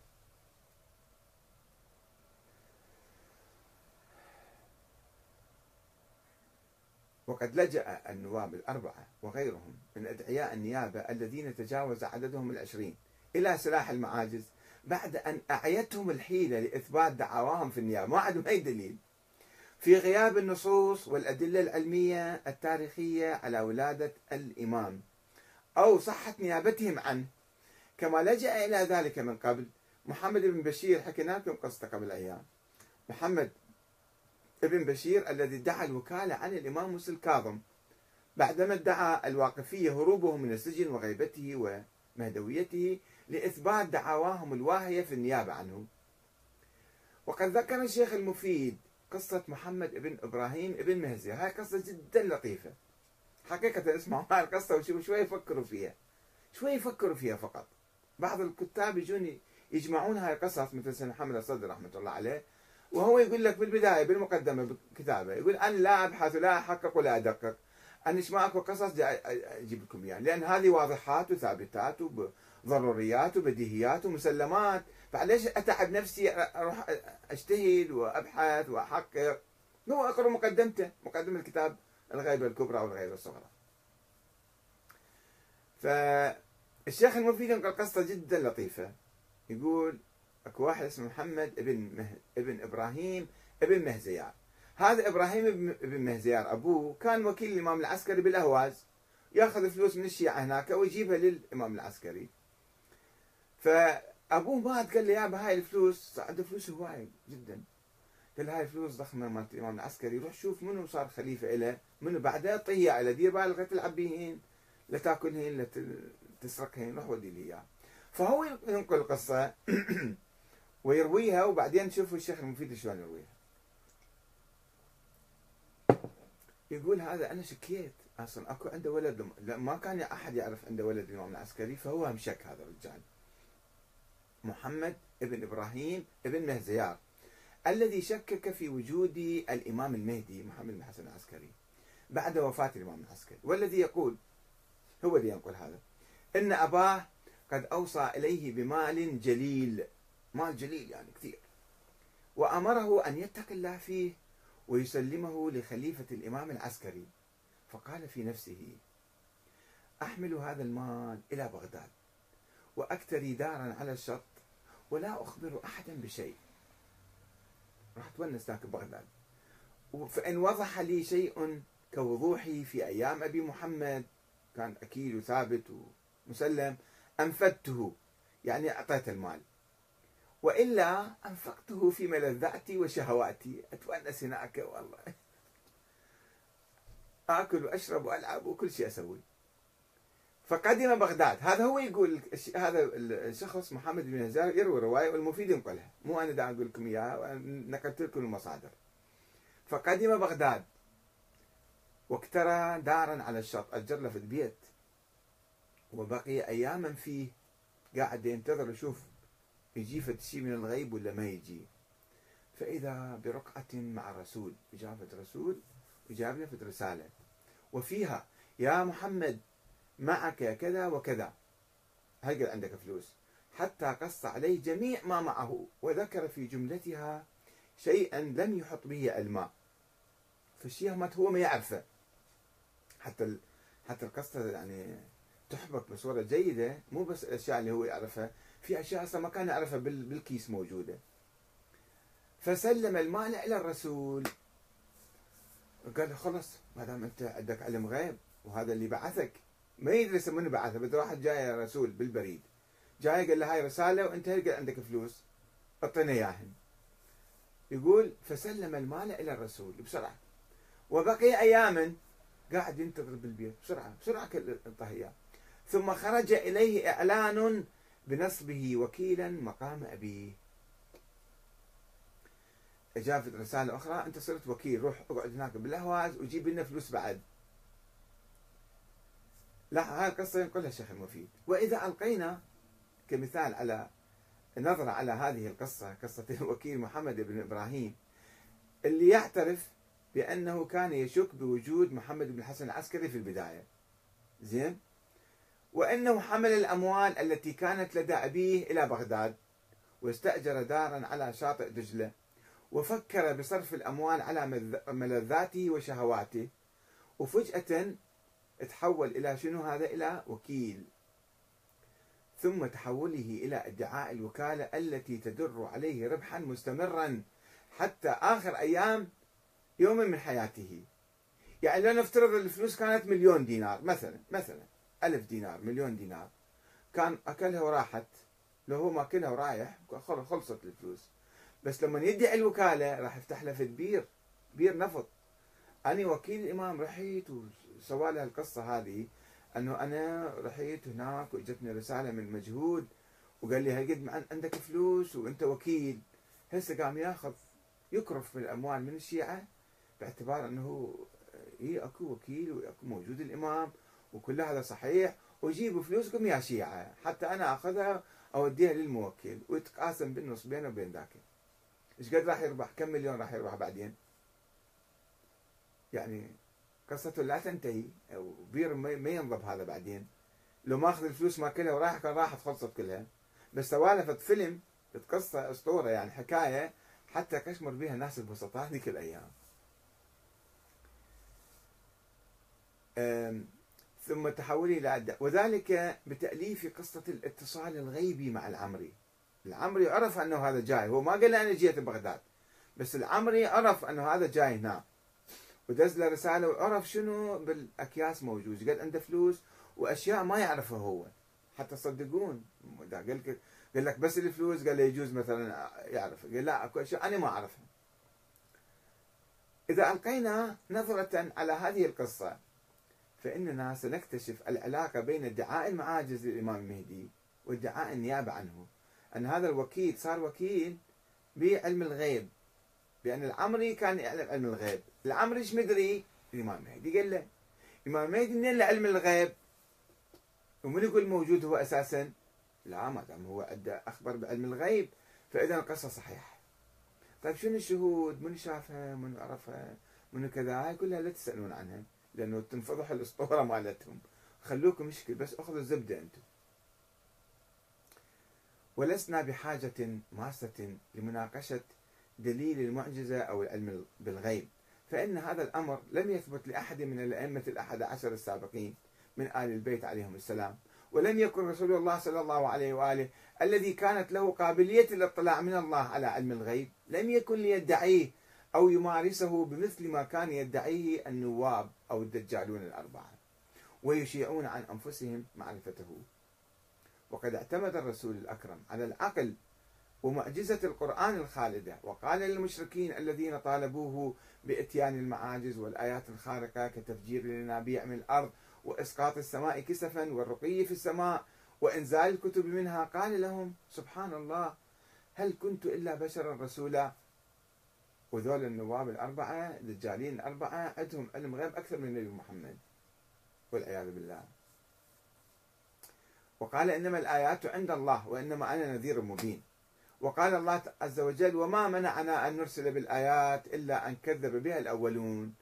وقد لجأ النواب الأربعة وغيرهم من أدعياء النيابة الذين تجاوز عددهم العشرين إلى سلاح المعاجز بعد أن أعيتهم الحيلة لإثبات دعواهم في النيابة. ما عندهم أي دليل. في غياب النصوص والأدلة العلمية التاريخية على ولادة الإمام أو صحة نيابتهم عنه كما لجأ إلى ذلك من قبل محمد بن بشير حكينا لكم قصته قبل أيام. محمد ابن بشير الذي ادعى الوكالة عن الإمام موسى الكاظم بعدما ادعى الواقفية هروبه من السجن وغيبته ومهدويته لإثبات دعواهم الواهية في النيابة عنه وقد ذكر الشيخ المفيد قصة محمد ابن إبراهيم ابن مهزي. هاي قصة جدا لطيفة. حقيقة اسمعوا هاي القصة وشوفوا شوي يفكروا فيها. شوي يفكروا فيها فقط. بعض الكتاب يجون يجمعون هاي القصص مثل سيدنا محمد الصدر رحمة الله عليه وهو يقول لك بالبداية بالمقدمة بكتابه يقول أنا لا أبحث ولا أحقق ولا أدقق. أنا إيش ماكو قصص أجيب لكم إياها. لأن هذه واضحات وثابتات وضروريات وبديهيات ومسلمات. فعليش أتعب نفسي أروح أجتهد وأبحث وأحقق؟ هو أقرأ مقدمته مقدمة الكتاب الغيبة الكبرى والغيبة الصغرى. فالشيخ المفيد ينقل قصة جدا لطيفة. يقول أكو واحد اسمه محمد ابن مه... ابن إبراهيم ابن مهزيار. هذا إبراهيم ابن مهزيار أبوه كان وكيل الإمام العسكري بالأهواز. يأخذ فلوس من الشيعة هناك ويجيبها للإمام العسكري. فابوه مات قال له يابا هاي الفلوس عنده فلوس هواي جدا. قال هاي فلوس ضخمة مالت الامام العسكري روح شوف منو صار خليفة له منو بعدها طيها على دير بالك لا تلعب بيهن لا تاكلهن لا تسرقهن روح ودي لي إياه. فهو ينقل القصة ويرويها وبعدين نشوف الشيخ المفيد شلون يرويها. يقول هذا أنا شكيت أصلا أكو عنده ولد ما كان أحد يعرف عنده ولد الامام العسكري فهو هم شك هذا الرجال. محمد ابن إبراهيم ابن مهزيار الذي شكك في وجود الإمام المهدي محمد بن حسن العسكري بعد وفاة الإمام العسكري. والذي يقول هو اللي ينقل هذا إن أباه قد أوصى إليه بمال جليل مال جليل يعني كثير وأمره أن يتقي الله فيه ويسلمه لخليفة الإمام العسكري. فقال في نفسه أحمل هذا المال إلى بغداد وأكتري دارا على الشط ولا أخبر أحدا بشيء. راح تونس ذاك بغداد. فإن وضح لي شيء كوضوحي في أيام أبي محمد كان أكيد وثابت ومسلم أنفدته يعني أعطيت المال. وإلا أنفقته في ملذاتي وشهواتي. أتونس هناك والله. آكل وأشرب وألعب وكل شيء أسوي. فقدم بغداد. هذا هو يقول هذا الشخص محمد بن هزار يروي رواية والمفيد ينقلها. مو أنا دا أقول لكم إياها نقلت لكم المصادر. فقدم بغداد. واكترى دارا على الشط أجر له في البيت. وبقي أياما فيه. قاعد ينتظر يشوف يجي شيء من الغيب ولا ما يجي. فإذا برقعة مع الرسول إجابة رسول وجاب له رسالة. وفيها يا محمد معك كذا وكذا. هل عندك فلوس. حتى قص عليه جميع ما معه وذكر في جملتها شيئا لم يحط به الماء. فالشيء ما هو ما يعرفه حتى حتى القصة يعني تحبط بصورة جيدة مو بس الأشياء اللي هو يعرفها في أشياء أصلا ما كان يعرفها بالكيس موجودة. فسلم المال إلى الرسول. قال له خلص ما دام أنت عندك علم غيب وهذا اللي بعثك. ما يدري من بعثه بس واحد جاي رسول بالبريد. جاي قال له هاي رسالة وأنت قال عندك فلوس؟ أعطينا إياهن. يقول فسلم المال إلى الرسول بسرعة. وبقي أياما قاعد ينتظر بالبيت بسرعة بسرعة انطه إياه ثم خرج إليه إعلان بنصبه وكيلا مقام أبيه. جافت رسالة أخرى أنت صرت وكيل روح اقعد هناك بالأهواز وجيب لنا فلوس بعد. لا هاي القصة ينقلها الشيخ المفيد. وإذا ألقينا كمثال على نظرة على هذه القصة قصة الوكيل محمد بن إبراهيم اللي يعترف بأنه كان يشك بوجود محمد بن الحسن العسكري في البداية. زين؟ وأنه حمل الأموال التي كانت لدى أبيه إلى بغداد واستأجر دارا على شاطئ دجلة وفكر بصرف الأموال على ملذاته وشهواته وفجأة تحول إلى شنو هذا؟ إلى وكيل. ثم تحوله إلى ادعاء الوكالة التي تدر عليه ربحا مستمرا حتى آخر أيام يوم من حياته. يعني لو نفترض الفلوس كانت مليون دينار مثلا مثلا ألف دينار مليون دينار. كان أكلها وراحت لو هو ماكلها ورايح خلصت الفلوس. بس لما يدعي الوكالة راح يفتح له في بير بير نفط. أنا وكيل الإمام رحيت وسوى له القصة هذه أنه أنا رحيت هناك وإجتني رسالة من مجهود وقال لي هالقد عندك فلوس وأنت وكيل. هسه قام ياخذ يكرف بالأموال من الشيعة باعتبار أنه إيه أكو وكيل وأكو موجود الإمام وكل هذا صحيح وجيبوا فلوسكم يا شيعة. حتى أنا أخذها أوديها للموكل ويتقاسم بالنص بينه وبين ذاك. إيش قد راح يربح؟ كم مليون راح يربح بعدين؟ يعني قصته لا تنتهي وبير ما ينضب هذا بعدين. لو ماخذ الفلوس ما كلها وراح كان راحت خلصت كلها بس سوالف فيلم قصة أسطورة يعني حكاية حتى كشمر بها الناس البسطاء هذيك الأيام ثم تحولي إلى وذلك بتأليف قصة الاتصال الغيبي مع العمري. العمري عرف أنه هذا جاي. هو ما قال أنا جيت بغداد. بس العمري عرف أنه هذا جاي هنا. ودز له رسالة وعرف شنو بالأكياس موجود. قال عنده فلوس وأشياء ما يعرفها هو. حتى تصدقون قال لك قال لك بس الفلوس قال له يجوز مثلا يعرف. قال لا أكو أشياء أنا ما أعرفها. إذا ألقينا نظرة على هذه القصة فإننا سنكتشف العلاقة بين ادعاء المعاجز للإمام المهدي وادعاء النيابة عنه. أن هذا الوكيل صار وكيل بعلم الغيب بأن العمري كان يعلم علم الغيب. العمري إيش مدري الإمام المهدي قال له. الإمام المهدي منين له علم الغيب؟ ومن يقول موجود هو أساسا؟ لا ما دام هو عنده أخبر بعلم الغيب فإذا القصة صحيحة. طيب شنو الشهود؟ من شافها؟ من عرفها؟ من كذا؟ هاي كلها لا تسألون عنها لأنه تنفضح الأسطورة مالتهم. خلوكم مشكل بس أخذوا الزبدة أنتم. ولسنا بحاجة ماسة لمناقشة دليل المعجزة أو العلم بالغيب. فإن هذا الأمر لم يثبت لأحد من الأئمة الأحد عشر السابقين من آل البيت عليهم السلام ولم يكن رسول الله صلى الله عليه وآله الذي كانت له قابلية الاطلاع من الله على علم الغيب لم يكن ليدعيه أو يمارسه بمثل ما كان يدعيه النواب أو الدجالون الأربعة ويشيعون عن أنفسهم معرفته. وقد اعتمد الرسول الأكرم على العقل ومعجزة القرآن الخالدة. وقال للمشركين الذين طالبوه بإتيان المعاجز والآيات الخارقة كتفجير الينابيع من الأرض وإسقاط السماء كسفا والرقي في السماء وإنزال الكتب منها. قال لهم سبحان الله هل كنت إلا بشرا رسولا؟ وذول النواب الأربعة الدجالين الأربعة عندهم علم غيب أكثر من النبي محمد والعياذ بالله. وقال إنما الآيات عند الله وإنما أنا نذير مبين. وقال الله عز وجل وما منعنا أن نرسل بالآيات إلا أن كذب بها الأولون.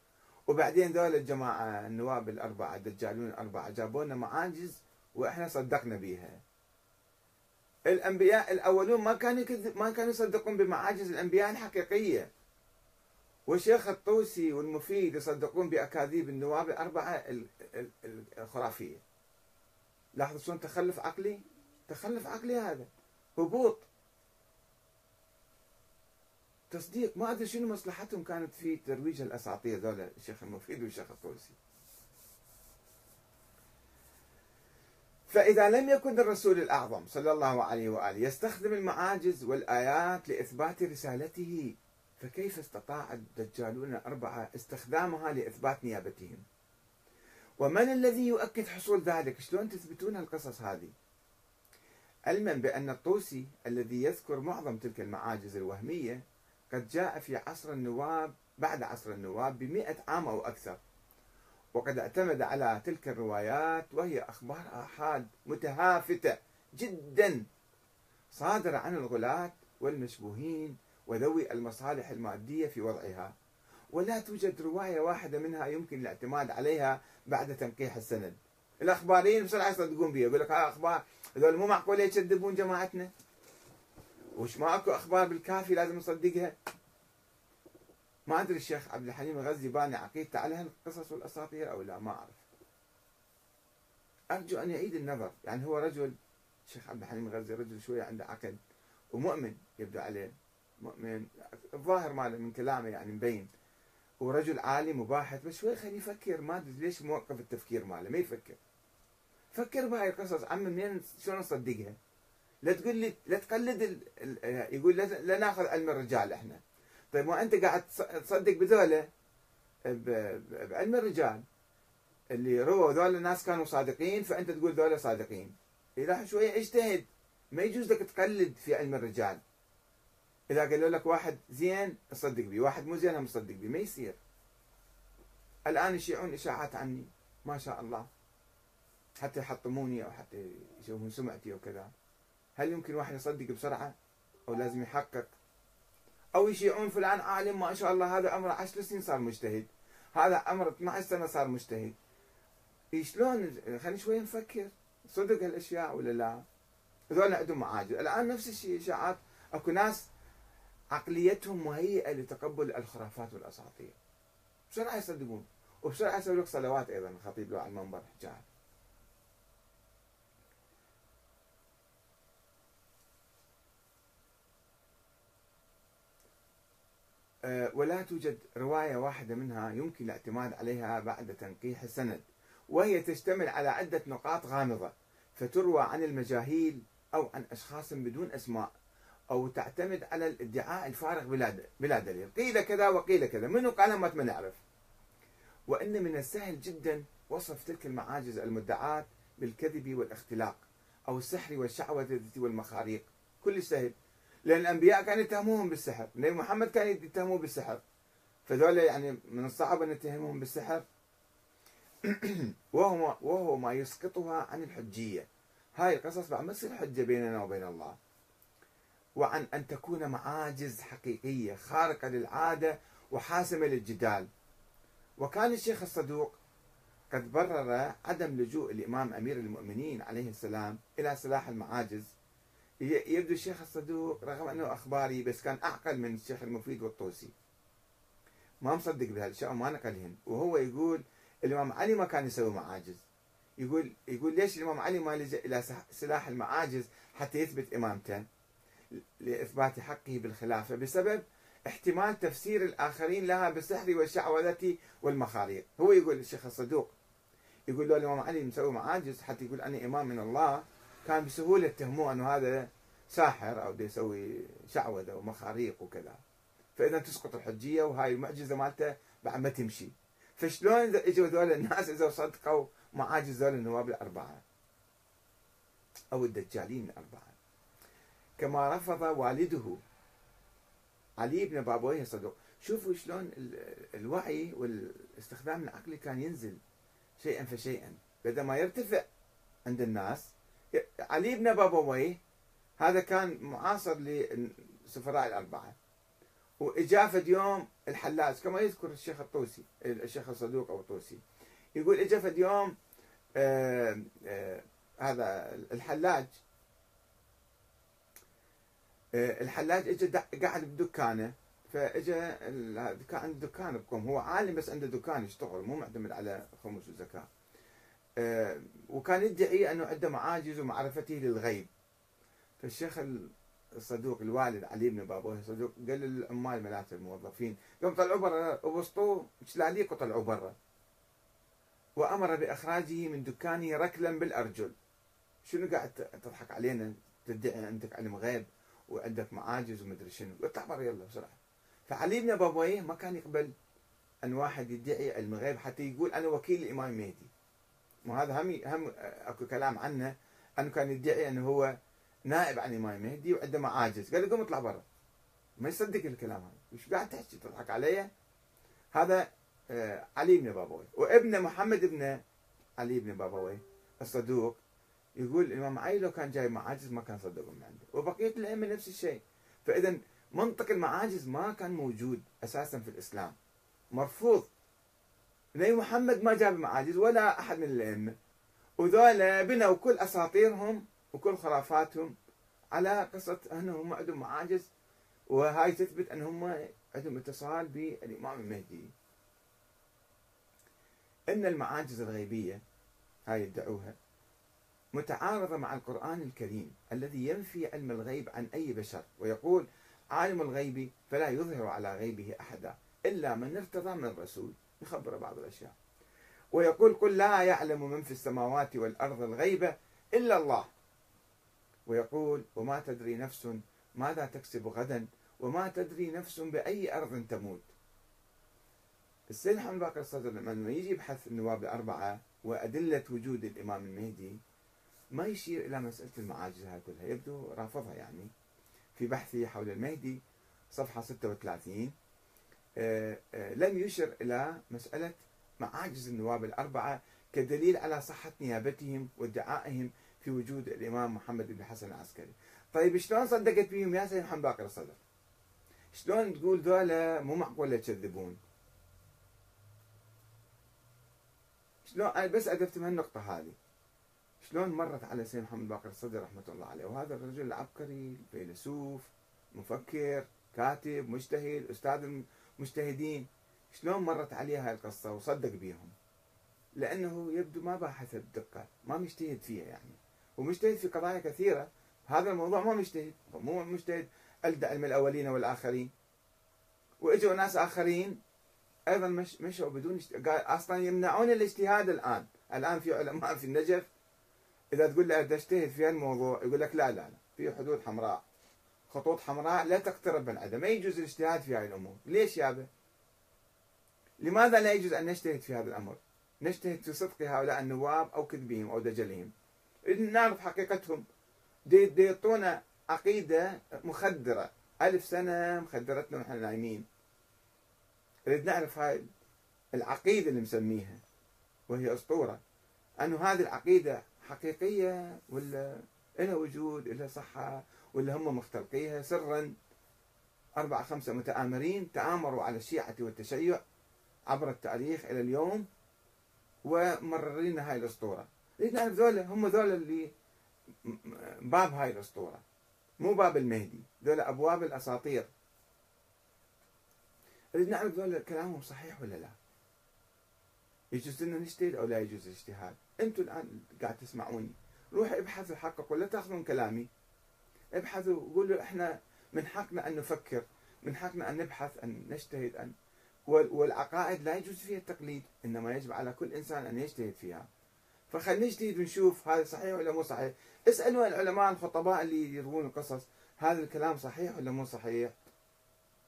وبعدين ذول الجماعة النواب الأربعة الدجالون الأربعة جابوا لنا معاجز وإحنا صدقنا بها الأنبياء الأولون ما كانوا ما كانوا يصدقون بمعاجز الأنبياء الحقيقية. والشيخ الطوسي والمفيد يصدقون بأكاذيب النواب الأربعة الخرافية. لاحظوا شلون تخلف عقلي؟ تخلف عقلي هذا. هبوط. تصديق ما أدري شنو مصلحتهم كانت في ترويج الأساطير ذولا الشيخ المفيد والشيخ الطوسي. فإذا لم يكن الرسول الأعظم صلى الله عليه وآله يستخدم المعاجز والآيات لإثبات رسالته فكيف استطاع الدجالون الأربعة استخدامها لإثبات نيابتهم؟ ومن الذي يؤكد حصول ذلك؟ شلون تثبتون القصص هذه؟ علما بأن الطوسي الذي يذكر معظم تلك المعاجز الوهمية قد جاء في عصر النواب بعد عصر النواب بمئة عام أو أكثر. وقد اعتمد على تلك الروايات وهي أخبار آحاد متهافتة جدا. صادرة عن الغلاة والمشبوهين وذوي المصالح المادية في وضعها. ولا توجد رواية واحدة منها يمكن الاعتماد عليها بعد تنقيح السند. الأخباريين بسرعة يصدقون بها يقول لك أخبار هذول مو معقول يكذبون جماعتنا؟ وش ما اكو أخبار بالكافي لازم نصدقها؟ ما أدري الشيخ عبد الحليم الغزي باني عقيدته على هالقصص والأساطير أو لا ما أعرف. أرجو أن يعيد النظر يعني هو رجل الشيخ عبد الحليم الغزي رجل شوية عنده عقل ومؤمن يبدو عليه مؤمن الظاهر ماله من كلامه يعني مبين. ورجل عالم وباحث بس شوي خليه يفكر ما أدري ليش موقف التفكير ماله ما يفكر. فكر بهاي القصص عم منين شلون نصدقها؟ لا تقول لي لا تقلد ال... يقول لا, ناخذ علم الرجال إحنا. طيب ما انت قاعد تصدق بذولا؟ بعلم الرجال. اللي رووا ذولا الناس كانوا صادقين فأنت تقول ذولا صادقين. إذا شوية اجتهد. ما يجوز لك تقلد في علم الرجال. إذا قالوا لك واحد زين تصدق به واحد مو زين هم تصدق به ما يصير. الآن يشيعون إشاعات عني. ما شاء الله. حتى يحطموني أو حتى يشوفون سمعتي وكذا. هل يمكن واحد يصدق بسرعة؟ أو لازم يحقق؟ أو يشيعون فلان عالم؟ ما شاء الله هذا عمره 10 سنين صار مجتهد. هذا عمره 12 سنة صار مجتهد. شلون خلينا شوي نفكر. صدق هالاشياء ولا لا؟ هذول عندهم معاجز الآن نفس الشيء إشاعات. أكو ناس عقليتهم مهيئة لتقبل الخرافات والأساطير. بسرعة يصدقون. وبسرعة يسوي لك صلوات أيضا الخطيب له على المنبر حكاها ولا توجد رواية واحدة منها يمكن الاعتماد عليها بعد تنقيح السند وهي تشتمل على عدة نقاط غامضة فتروى عن المجاهيل أو عن أشخاص بدون أسماء أو تعتمد على الادعاء الفارغ بلا بلا دليل قيل كذا وقيل كذا منو قال ما نعرف. وإن من السهل جدا وصف تلك المعاجز المدعاة بالكذب والاختلاق أو السحر والشعوذة والمخاريق. كل سهل. لأن الأنبياء كانوا يتهموهم بالسحر النبي محمد كان يتهموه بالسحر. فذول يعني من الصعب أن نتهمهم بالسحر. وهو وهو ما يسقطها عن الحجية. هاي القصص بعد ما تصير حجة بيننا وبين الله. وعن أن تكون معاجز حقيقية خارقة للعادة وحاسمة للجدال. وكان الشيخ الصدوق قد برر عدم لجوء الإمام أمير المؤمنين عليه السلام إلى سلاح المعاجز. يبدو الشيخ الصدوق رغم أنه أخباري بس كان أعقل من الشيخ المفيد والطوسي. ما مصدق بهالاشياء وما نقلهن. وهو يقول الإمام علي ما كان يسوي معاجز. يقول يقول ليش الإمام علي ما لجأ إلى سلاح المعاجز حتى يثبت امامته لإثبات حقه بالخلافة. بسبب احتمال تفسير الآخرين لها بالسحر والشعوذة والمخاريق. هو يقول الشيخ الصدوق يقول له الإمام علي مسوي معاجز؟ حتى يقول أنا إمام من الله. كان بسهولة يتهموه أنه هذا ساحر أو بده يسوي شعوذة ومخاريق وكذا. فإذا تسقط الحجية وهاي المعجزة مالته بعد ما تمشي. فشلون إجوا هذول الناس إذا صدقوا معاجز هذول النواب الأربعة؟ أو الدجالين الأربعة. كما رفض والده علي بن بابويه صدق شوفوا شلون الوعي والاستخدام العقلي كان ينزل شيئا فشيئا. بدل ما يرتفع عند الناس علي بن بابويه هذا كان معاصر للسفراء الأربعة. وإجا يوم الحلاج كما يذكر الشيخ الطوسي الشيخ الصدوق أو الطوسي. يقول إجا يوم آه آه هذا الحلاج. آه الحلاج اجى قاعد بدكانه فاجى كان عنده دكان بكم. هو عالم بس عنده دكان يشتغل مو معتمد على خمس وزكاة. وكان يدعي أنه عنده معاجز ومعرفته للغيب. فالشيخ الصدوق الوالد علي بن بابوه الصدوق قال للعمال ملات الموظفين يوم طلعوا برا وبسطوه شلاليق وطلعوا برا. وأمر بإخراجه من دكانه ركلا بالأرجل. شنو قاعد تضحك علينا؟ تدعي عندك علم غيب وعندك معاجز ومدري شنو. اطلع برا يلا بسرعة. فعلي بن بابويه ما كان يقبل أن واحد يدعي علم غيب حتى يقول أنا وكيل الإمام المهدي وهذا هم هم أكو كلام عنه. أنه كان يدعي أنه هو نائب عن الامام المهدي وعنده معاجز. قال له قوم اطلع برا. ما يصدق الكلام هذا. وش قاعد تحكي؟ تضحك علي؟ هذا آه، علي بن بابوي وابنه محمد بن علي بن بابوي الصدوق يقول الإمام علي لو كان جاي معاجز ما كان صدقوا من عنده. وبقية الأئمة نفس الشيء. فإذا منطق المعاجز ما كان موجود أساسا في الإسلام. مرفوض. نبي محمد ما جاب معاجز ولا أحد من الأئمة. وذولا بنوا كل أساطيرهم وكل خرافاتهم على قصة أنهم عندهم معاجز وهاي تثبت أنهم عندهم اتصال بالإمام المهدي. أن المعاجز الغيبية هاي يدعوها متعارضة مع القرآن الكريم الذي ينفي علم الغيب عن أي بشر ويقول عالم الغيب فلا يظهر على غيبه أحدا إلا من ارتضى من الرسول. يخبر بعض الأشياء. ويقول قل لا يعلم من في السماوات والأرض الغيب إلا الله. ويقول وما تدري نفس ماذا تكسب غدا وما تدري نفس بأي أرض تموت. السيد محمد باقر الصدر لما يجي يبحث النواب الأربعة وأدلة وجود الإمام المهدي ما يشير إلى مسألة المعاجز هاي كلها. يبدو رافضها يعني. في بحثه حول المهدي صفحة 36 آه، آه، لم يشر إلى مسألة معاجز النواب الأربعة كدليل على صحة نيابتهم وادعائهم في وجود الإمام محمد بن حسن العسكري. طيب شلون صدقت بهم يا سيد محمد باقر الصدر؟ شلون تقول ذولا مو معقول يكذبون شلون؟ أنا بس أدفت من النقطة هذه. شلون مرت على سيد محمد باقر الصدر رحمة الله عليه؟ وهذا الرجل العبقري فيلسوف مفكر كاتب مجتهد أستاذ المجتهدين شلون مرت عليه هاي القصة؟ وصدق بيهم. لأنه يبدو ما باحث بدقة ما مجتهد فيها يعني. ومجتهد في قضايا كثيرة. هذا الموضوع ما مجتهد مو مجتهد. علم الأولين والآخرين. وإجوا ناس آخرين أيضا مش مشوا بدون قال أصلا يمنعون الاجتهاد الآن. الآن في علماء في النجف. إذا تقول له تجتهد في الموضوع يقول لك لا لا لا. في حدود حمراء. خطوط حمراء لا تقترب من عدم ما يجوز الاجتهاد في هذه الأمور. ليش يابا لماذا لا يجوز أن نجتهد في هذا الأمر؟ نجتهد في صدق هؤلاء النواب أو كذبهم أو دجلهم. نعرف حقيقتهم. يعطونا عقيدة مخدرة. ألف سنة مخدرتنا ونحن نايمين. نريد نعرف هاي العقيدة اللي مسميها وهي أسطورة. أنه هذه العقيدة حقيقية ولا لها وجود لها صحة؟ ولا هم مختلقيها سرا أربعة خمسة متآمرين تآمروا على الشيعة والتشيع عبر التاريخ إلى اليوم ومررين هاي الأسطورة. نعرف ذولا هم ذولا اللي باب هاي الأسطورة مو باب المهدي ذولا أبواب الأساطير. نريد نعرف ذولا كلامهم صحيح ولا لا؟ يجوز لنا نجتهد أو لا يجوز الاجتهاد؟ أنتم الآن قاعد تسمعوني. روحوا ابحثوا حقكم لا تأخذون كلامي. ابحثوا قولوا إحنا من حقنا أن نفكر من حقنا أن نبحث أن نجتهد ان والعقائد لا يجوز فيها التقليد إنما يجب على كل إنسان أن يجتهد فيها. فخلينا نجتهد ونشوف هذا صحيح ولا مو صحيح. اسألوا العلماء الخطباء اللي يروون القصص هذا الكلام صحيح ولا مو صحيح؟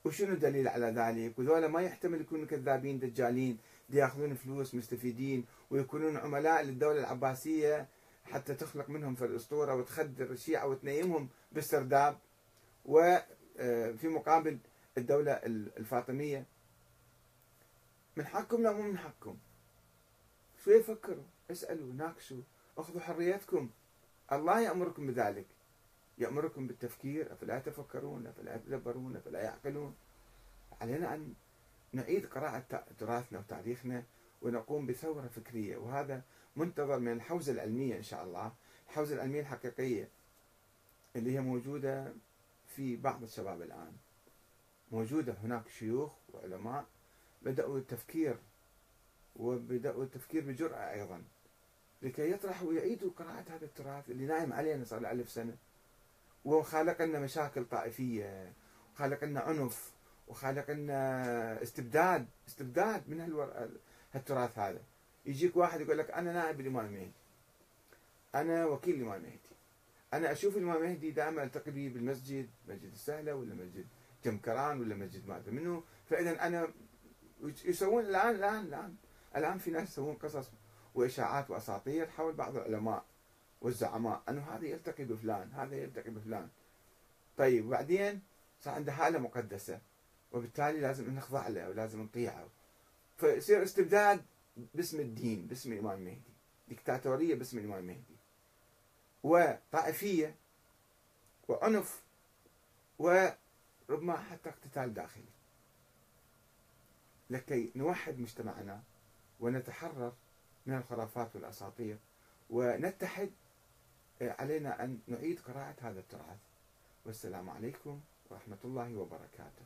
وشنو الدليل على ذلك؟ وذولا ما يحتمل يكونوا كذابين دجالين ياخذون فلوس مستفيدين ويكونون عملاء للدولة العباسية حتى تخلق منهم في الأسطورة وتخدر الشيعة وتنيمهم بالسرداب وفي آه، مقابل الدولة الفاطمية. من حقكم لا مو من حقكم. شوي فكروا اسألوا ناقشوا أخذوا حريتكم. الله يأمركم بذلك. يأمركم بالتفكير أفلا يتفكرون أفلا يتدبرون أفلا يعقلون. علينا أن نعيد قراءة تراثنا وتاريخنا ونقوم بثورة فكرية. وهذا منتظر من الحوزة العلمية إن شاء الله. الحوزة العلمية الحقيقية اللي هي موجودة في بعض الشباب الآن. موجودة هناك شيوخ وعلماء بدأوا التفكير وبدأوا التفكير بجرأة أيضا. لكي يطرحوا ويعيدوا قراءة هذا التراث اللي نايم علينا صار له ألف سنة. وخالق لنا مشاكل طائفية وخالق لنا عنف وخالق لنا استبداد استبداد من هالتراث هذا. يجيك واحد يقول لك أنا نائب الإمام المهدي أنا وكيل الإمام المهدي أنا أشوف الإمام المهدي دائما التقي به بالمسجد مسجد السهلة ولا مسجد جمكران ولا مسجد ما أدري منه. فاذا أنا يسوون الآن الآن الآن الآن في ناس يسوون قصص وإشاعات وأساطير حول بعض العلماء والزعماء أنه هذا يلتقي بفلان هذا يلتقي بفلان. طيب وبعدين صار عنده حالة مقدسة وبالتالي لازم نخضع له ولازم نطيعه. فيصير استبداد باسم الدين باسم الإمام المهدي. ديكتاتورية باسم الإمام المهدي. وطائفية وعنف وربما حتى اقتتال داخلي. لكي نوحد مجتمعنا ونتحرر من الخرافات والأساطير ونتحد علينا أن نعيد قراءة هذا التراث. والسلام عليكم ورحمة الله وبركاته.